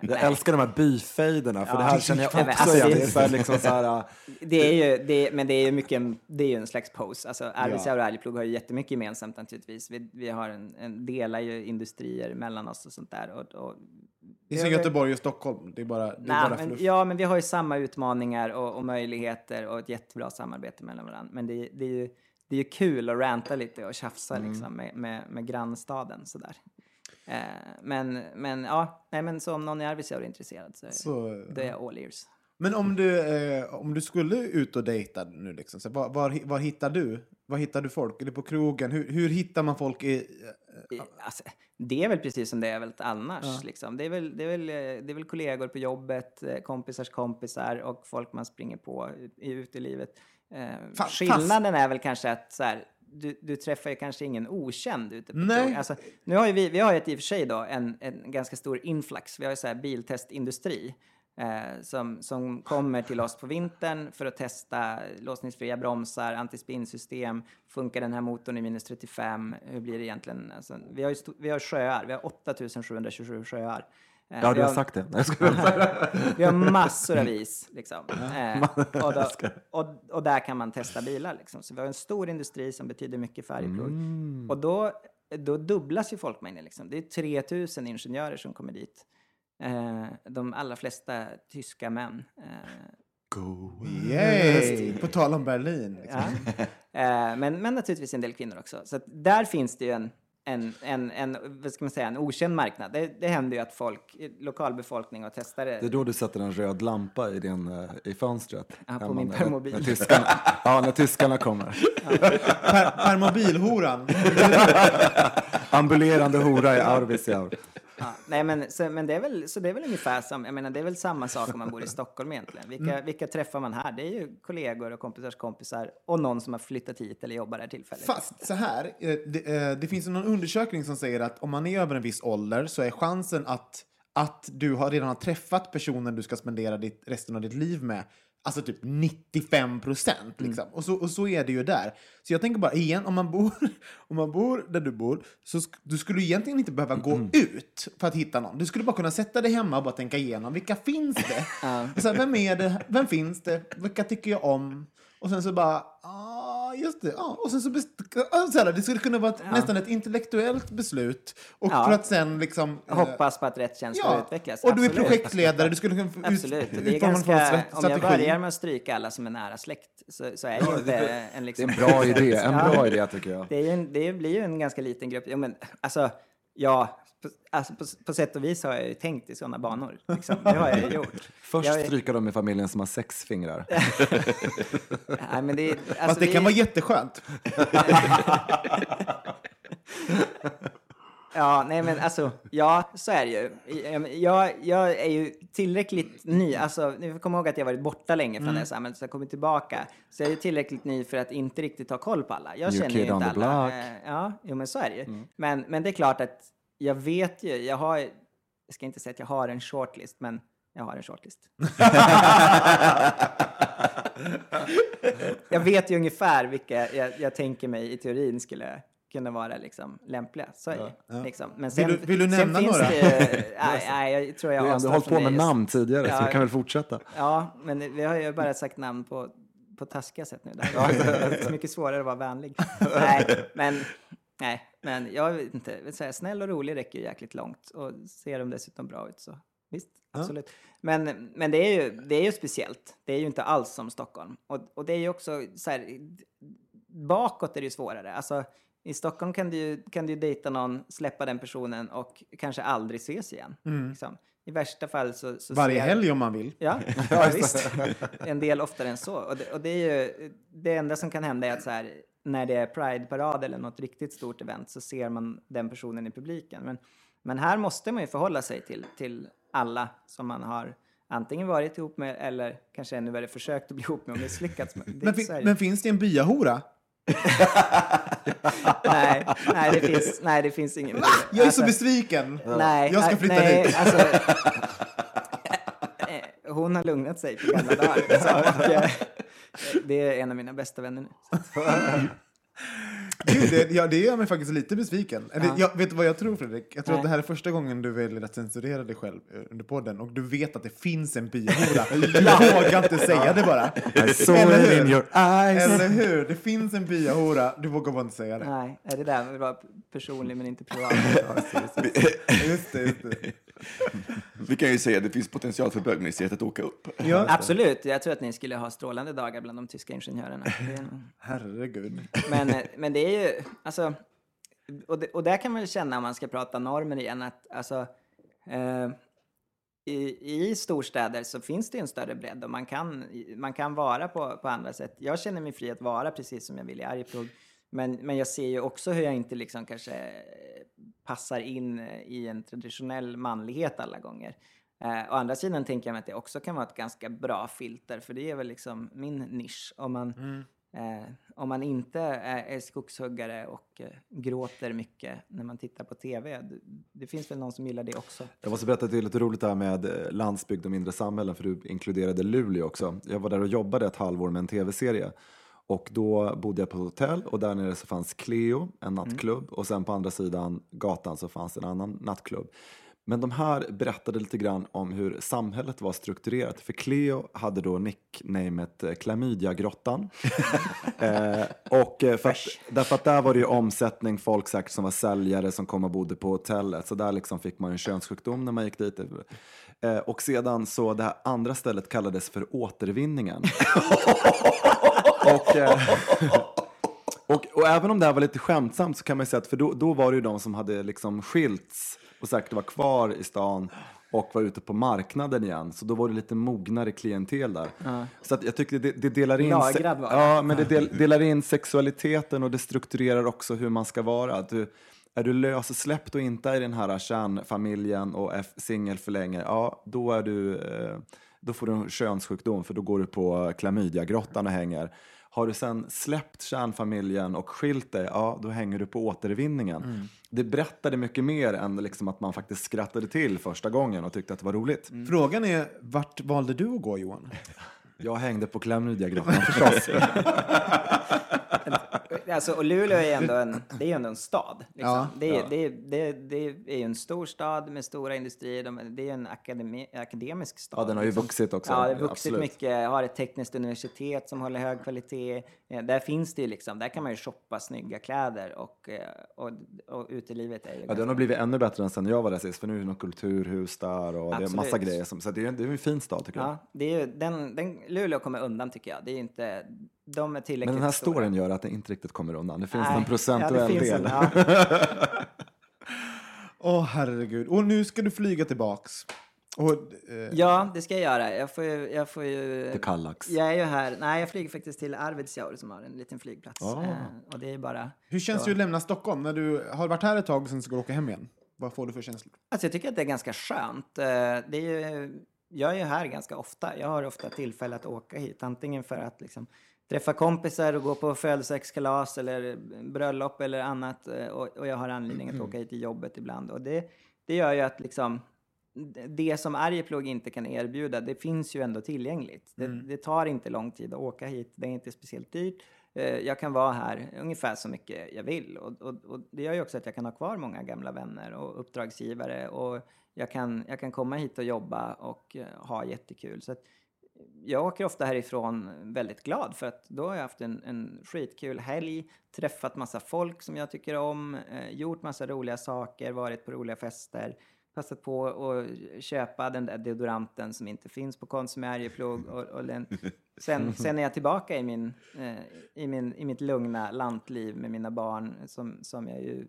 Jag älskar de här byfejderna, för Ja. det här känner jag (laughs) också alltså, igen. det- Det är så här, liksom så här, (laughs) Det är ju, det, men det är ju mycket, en- det är ju en slags pose. Alltså Arvidsjaur och Arjeplog har ju jättemycket gemensamt naturligtvis. Vi, vi har en, en, delar ju industrier mellan oss och sånt där. Och, och Det är som Göteborg och Stockholm. Det är bara, det är bara men, ja, men vi har ju samma utmaningar och, och möjligheter och ett jättebra samarbete mellan varandra. Men det, det är ju det är kul att ranta lite och tjafsa Mm. liksom, med, med, med grannstaden sådär. Eh, men, men ja, nej, men så om någon i Arvidsjaur är intresserad så, Så, då är jag all ears. Men om du, eh, om du skulle ut och dejta nu, liksom, så var, var, var hittar du? Var hittar du folk? Är det på krogen? Hur, hur hittar man folk i... I- Alltså, det är väl precis som det är väl annars. Liksom. Det, är väl, det, är väl, eh, det är väl kollegor på jobbet, eh, kompisars kompisar och folk man springer på i- ute i livet. Eh, Fa- skillnaden är väl kanske att så här, du, du träffar ju kanske ingen okänd ute på Nej. Alltså, nu har vi, vi har ju ett, i och för sig då en, en ganska stor influx. Vi har ju så här biltestindustri eh, som, som kommer till oss på vintern för att testa låsningsfria bromsar, antispinnsystem, funkar den här motorn i minus 35, hur blir det egentligen? Alltså, vi, har ju vi har sjöar, vi har 8727 sjöar. Eh, ja, du har sagt det. Nej, jag vi (laughs) har massor av is. Liksom. Eh, (laughs) och, då, och, och där kan man testa bilar. Liksom. Så vi har en stor industri som betyder mycket för Arjeplog. Och då då dubblas ju folkmängden. Liksom. Det är 3000 ingenjörer som kommer dit. Eh, de allra flesta tyska män. Eh, Yay! På tal om Berlin. Liksom. ja. men, men naturligtvis en del kvinnor också. Så att där finns det ju en, en, en, en, vad ska man säga, en okänd marknad. Det, det händer ju att folk, lokalbefolkning och testare... Det är då du sätter en röd lampa i, din, eh, i fönstret. Ja, på min när- permobil. När tyskarna, (laughs) ja, när tyskarna kommer. Per, permobilhoran. (laughs) Ambulerande hora i Arvidsjaur. Ja, nej, men, så, men det är väl, så det är väl ungefär som, jag menar, det är väl samma sak om man bor i Stockholm egentligen. Vilka, vilka träffar man här? Det är ju kollegor och kompisars kompisar och någon som har flyttat hit eller jobbar här tillfälligt. Fast så här, eh, det, eh, det finns någon undersökning som säger att om man är över en viss ålder så är chansen att, att du har redan har träffat personen du ska spendera ditt, resten av ditt liv med Alltså typ 95 procent. Liksom. Och, så, och så är det ju där. Så jag tänker bara igen, om man bor, (laughs) om man bor där du bor, så sk du skulle egentligen inte behöva gå ut för att hitta någon. Du skulle bara kunna sätta dig hemma och bara tänka igenom, vilka finns det? (laughs) Så här, vem är det? Vem finns det? Vilka tycker jag om? Och sen så bara, ah, just det. Ah. Och sen så, best- ah, så här, det skulle kunna vara ett, nästan ett intellektuellt beslut. Och Ja. för att sen liksom... eh, Hoppas på att rätt känsla Ja, utvecklas. och du är Absolut. projektledare, du skulle kunna få ut- Absolut. Det är ganska, strat- om jag strategi. börjar med att stryka alla som är nära släkt så, så är det inte en Det liksom... är en bra idé, en Ja. bra idé tycker jag. Det, är ju en, det blir ju en ganska liten grupp. Ja, men, alltså, ja, på, alltså, på, på sätt och vis har jag ju tänkt i sådana banor. (laughs) Liksom. Det har jag ju gjort. Först Jag stryka dem i familjen som har sex fingrar. (laughs) Nej, men det, alltså, Fast det vi- kan vara jätteskönt. (laughs) Ja, nej men alltså, ja, så är det ju. Jag, jag är ju tillräckligt ny, alltså, ni får komma ihåg att jag varit borta länge från det här samhället, så jag kommer tillbaka. Så jag är ju tillräckligt ny för att inte riktigt ha koll på alla. Jag New känner ju kid on inte the alla. block. Eh, Ja, jo men så är det ju. Men, men det är klart att jag vet ju, jag har, jag ska inte säga att jag har en shortlist, men jag har en shortlist. (laughs) jag vet ju ungefär vilka jag, jag tänker mig i teorin skulle kunna vara liksom lämpliga. Så är det. Liksom. Men sen, du- vill du nämna finns några? Det, (laughs) nej, nej, jag tror jag Du har ändå avstår hållit på med just- namn tidigare så Ja. du kan väl fortsätta. Ja, men vi har ju bara sagt namn på, på taskiga sätt nu. Det är mycket svårare att vara vänlig. nej, men, nej, men jag vet inte. Vill säga, snäll och rolig räcker ju jäkligt långt och ser de dessutom bra ut så visst, absolut. Men, men det, är ju, det är ju speciellt. Det är ju inte alls som Stockholm. Och, och det är ju också så här, bakåt är det ju svårare. Alltså, i Stockholm kan du ju kan du dejta någon, släppa den personen och kanske aldrig ses igen. Liksom. I värsta fall så... så Varje ser- helg om man vill. Ja, (laughs) ja visst. En del oftare än så. Och det, och det är ju, det enda som kan hända är att så här, när det är Pride-parad eller något riktigt stort event så ser man den personen i publiken. Men, men här måste man ju förhålla sig till, till alla som man har antingen varit ihop med eller kanske ännu värre försökt att bli ihop med och misslyckats med. Men, så fin- men finns det en byahora? nej, nej, det finns, nej, det finns ingen. Jag är så Alltså, besviken. Nej, Jag ska flytta nej, dit. Alltså, (laughs) hon har lugnat sig på gamla dagar. Så, och, eh, (laughs) det är en av mina bästa vänner nu. (laughs) Gud, det, ja, det gör mig faktiskt lite besviken. Ja. jag, vet du vad jag tror Fredrik? Jag tror Nej. att det här är första gången du väljer att censurera dig själv eh, under podden och du vet att det finns en byahora. Du (laughs) vågar inte säga det bara. I saw Eller it hur? in your eyes. Eller hur? Det finns en byahora. Du vågar bara inte säga det. Nej, är det där med att vara personlig men inte privat? (laughs) Just det, just det. Vi kan ju säga att det finns potential för bögministeriet att åka upp. Ja. Absolut, jag tror att ni skulle ha strålande dagar bland de tyska ingenjörerna. Det Herregud. Men, eh, men det är ju, alltså, och, det, och där kan man ju känna om man ska prata normer igen att alltså, eh, i, i storstäder så finns det en större bredd och man kan, man kan vara på, på andra sätt. Jag känner mig fri att vara precis som jag vill i Arjeplog. Men, men jag ser ju också hur jag inte liksom kanske passar in i en traditionell manlighet alla gånger. Eh, å andra sidan tänker jag mig att det också kan vara ett ganska bra filter, för det är väl liksom min nisch. Om man, mm eh, om man inte är, är skogshuggare och eh, gråter mycket när man tittar på tv, det, det finns väl någon som gillar det också. Jag måste berätta att det är lite roligt det här med eh, landsbygd och mindre samhällen för du inkluderade Luleå också. Jag var där och jobbade ett halvår med en tv-serie och då bodde jag på hotell och där nere så fanns Cleo, en nattklubb och sen på andra sidan gatan så fanns en annan nattklubb. Men de här berättade lite grann om hur samhället var strukturerat. För Cleo hade då nicknamet eh, Klamydia-grottan. (laughs) eh, och eh, för att, därför att där var det ju omsättning, folk säkert som var säljare som kom och bodde på hotellet. Så där liksom fick man en könssjukdom när man gick dit. Eh, och sedan så det här andra stället kallades för återvinningen. (laughs) och, eh, och, och även om det här var lite skämtsamt så kan man ju säga att för då, då var det ju de som hade liksom skilts och säkert var kvar i stan och var ute på marknaden igen. Så då var det lite mognare klientel där. Så att jag tycker det, det delar in... Lagrad var det. Ja, men det del, delar in sexualiteten och det strukturerar också hur man ska vara. Du, är du lössläppt och inte är i den här kärnfamiljen och är singel för länge, ja då är du... Eh, då får du en könssjukdom för då går du på klamydiagrottan och hänger. Har du sen släppt kärnfamiljen och skilt dig, ja då hänger du på återvinningen. Det berättade mycket mer än liksom att man faktiskt skrattade till första gången och tyckte att det var roligt. Frågan är, vart valde du att gå Johan? Jag hängde på klamydiagrottan förstås. (laughs) (laughs) Alltså, och Luleå är ju ändå en, det är ju ändå en stad. Liksom. Ja. det, är, det, är, det, det är ju en stor stad med stora industrier. De, det är en akademi, akademisk stad. Ja, den har ju liksom. vuxit också. Ja, det har vuxit Absolut. mycket. Har ett tekniskt universitet som håller hög kvalitet. Eh, Där finns det ju liksom, där kan man ju shoppa snygga kläder och, eh, och, och utelivet är ju Ja, den har blivit ännu bättre än sen jag var där sist, för nu är det något kulturhus där och det är massa Absolut. grejer. Som, så det är, det är en fin stad tycker jag. Ja, det är ju, den, den, Luleå kommer undan tycker jag. Det är inte, de är tillräckligt Men den här stora. storyn gör att det inte riktigt kommer undan. Det finns Nej. en procentuell ja, del. En, (laughs) ja. (laughs) Åh herregud. Och nu ska du flyga tillbaks. Och, eh, ja, det ska jag göra. Jag får ju... Jag, får ju, Kallax. jag är ju här. Nej, jag flyger faktiskt till Arvidsjaur som har en liten flygplats. Ah. Eh, och det är bara... hur känns det att lämna Stockholm? När du har varit här ett tag och sen ska du åka hem igen? Vad får du för känslor? Alltså jag tycker att det är ganska skönt. Eh, Det är ju, jag är ju här ganska ofta. Jag har ofta tillfälle att åka hit. Antingen för att liksom träffa kompisar och gå på födelsedagskalas eller bröllop eller annat. Eh, Och, och jag har anledning att åka hit till jobbet ibland. Och det, det gör ju att liksom det som Arjeplog inte kan erbjuda, det finns ju ändå tillgängligt. Det, det tar inte lång tid att åka hit, det är inte speciellt dyrt. Eh, Jag kan vara här ungefär så mycket jag vill och, och, och det gör ju också att jag kan ha kvar många gamla vänner och uppdragsgivare och jag kan, jag kan komma hit och jobba och eh, ha jättekul. Så jag åker ofta härifrån väldigt glad för att då har jag haft en, en skitkul helg, träffat massa folk som jag tycker om, eh, gjort massa roliga saker, varit på roliga fester, passat på att köpa den där deodoranten som inte finns på Konsum i Arjeplog. Och, och den, sen, (laughs) sen är jag tillbaka i, min, eh, i, min, i mitt lugna lantliv med mina barn som, som jag ju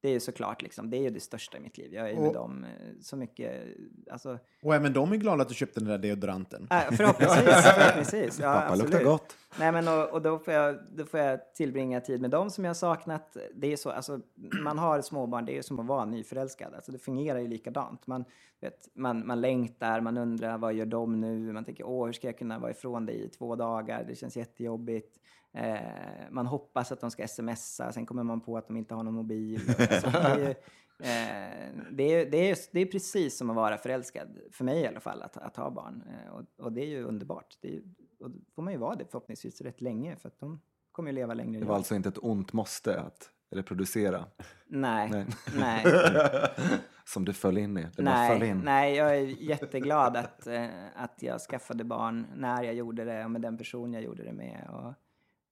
det är ju såklart liksom, det är ju det största i mitt liv. Jag är ju med dem eh, så mycket, alltså, Och även de är glada att du köpte den där deodoranten. äh, förhoppningsvis. (laughs) förhoppningsvis ja, Pappa luktar absolut. gott. Nej, men och, och då, får jag, då får jag tillbringa tid med dem som jag har saknat. Det är så, alltså, man har småbarn, det är ju som att vara nyförälskad. Alltså, det fungerar ju likadant. Man, vet, man, man längtar, man undrar vad gör de nu? Man tänker, åh, hur ska jag kunna vara ifrån dig i två dagar? Det känns jättejobbigt. Eh, man hoppas att de ska smsa, sen kommer man på att de inte har någon mobil. Alltså, det, är ju, eh, det, är, det, är, det är precis som att vara förälskad, för mig i alla fall, att, att ha barn. Eh, och, och det är ju underbart. Det är, och då får man ju vara det förhoppningsvis rätt länge, för att de kommer ju leva längre Det var alltså inte ett ont måste att reproducera Nej, Nej. nej. (laughs) som du föll in i. Nej, in. nej, jag är jätteglad att, eh, att jag skaffade barn när jag gjorde det och med den person jag gjorde det med. Och,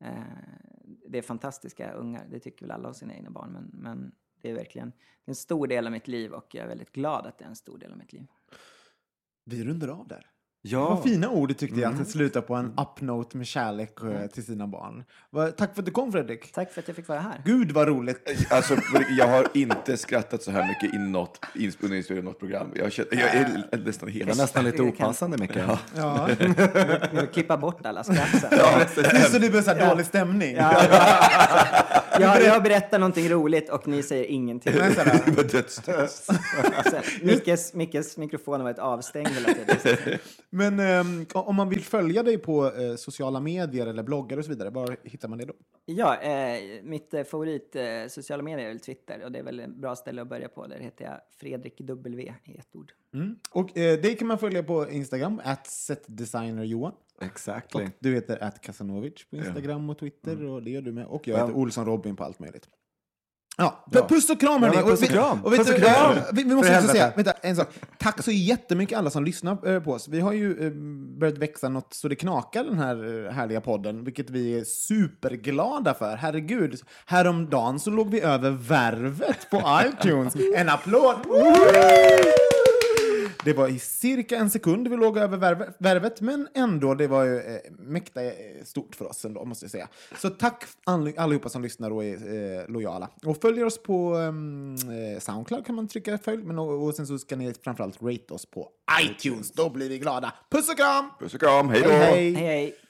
Eh, det är fantastiska ungar, det tycker väl alla om sina egna barn, men, men det är verkligen det är en stor del av mitt liv och jag är väldigt glad att det är en stor del av mitt liv. Vi rundar av där. Ja. Vad fina ord tyckte jag, att det slutar på en upnote med kärlek eh, till sina barn. Tack för att du kom Fredrik. Tack för att jag fick vara här. Gud vad roligt. Alltså, jag har inte skrattat så här mycket i något i något program. Jag, känner, jag är nästan Det var helt... nästan lite Det opassande Micke. Ja. Nu vill klippa bort alla skratt sen. Det är så det blir så här dålig stämning. (laughs) Jag, jag berättar någonting roligt och ni säger ingenting. Det var dödstyst. (laughs) Så, Mickes, Mickes mikrofon har varit avstängd hela tiden. Men ehm, om man vill följa dig på eh, sociala medier eller bloggar och så vidare, var hittar man det då? Ja, eh, mitt eh, favorit eh, sociala medier är väl Twitter och det är väl ett bra ställe att börja på. Där heter jag Fredrik W i ett ord. Och eh, dig kan man följa på Instagram, at setdesignerjohan. Och Exactly. du heter at Kasanovic på Instagram och Twitter och det gör du med. Och jag heter Ja. Olsson Robin på allt möjligt. Ja, p- puss och kram hörni! Ja, puss och kram. Och och. Vi, vi måste också säga, vänta, en sak. Tack så jättemycket alla som lyssnar eh, på oss. Vi har ju eh, börjat växa något så det knakar den här eh, härliga podden, vilket vi är superglada för. Herregud, häromdagen så låg vi över värvet på (laughs) iTunes. En applåd! Det var i cirka en sekund vi låg över värve- värvet, men ändå, det var ju eh, mäkta eh, stort för oss ändå, måste jag säga. Så tack all, allihopa som lyssnar och är eh, lojala. Och följer oss på ehm, eh, Soundcloud kan man trycka följ, men och, och sen så ska ni framförallt rate oss på iTunes. Då blir vi glada. Puss och kram! Puss och kram, hej då! Hej, hej! Hej, hej.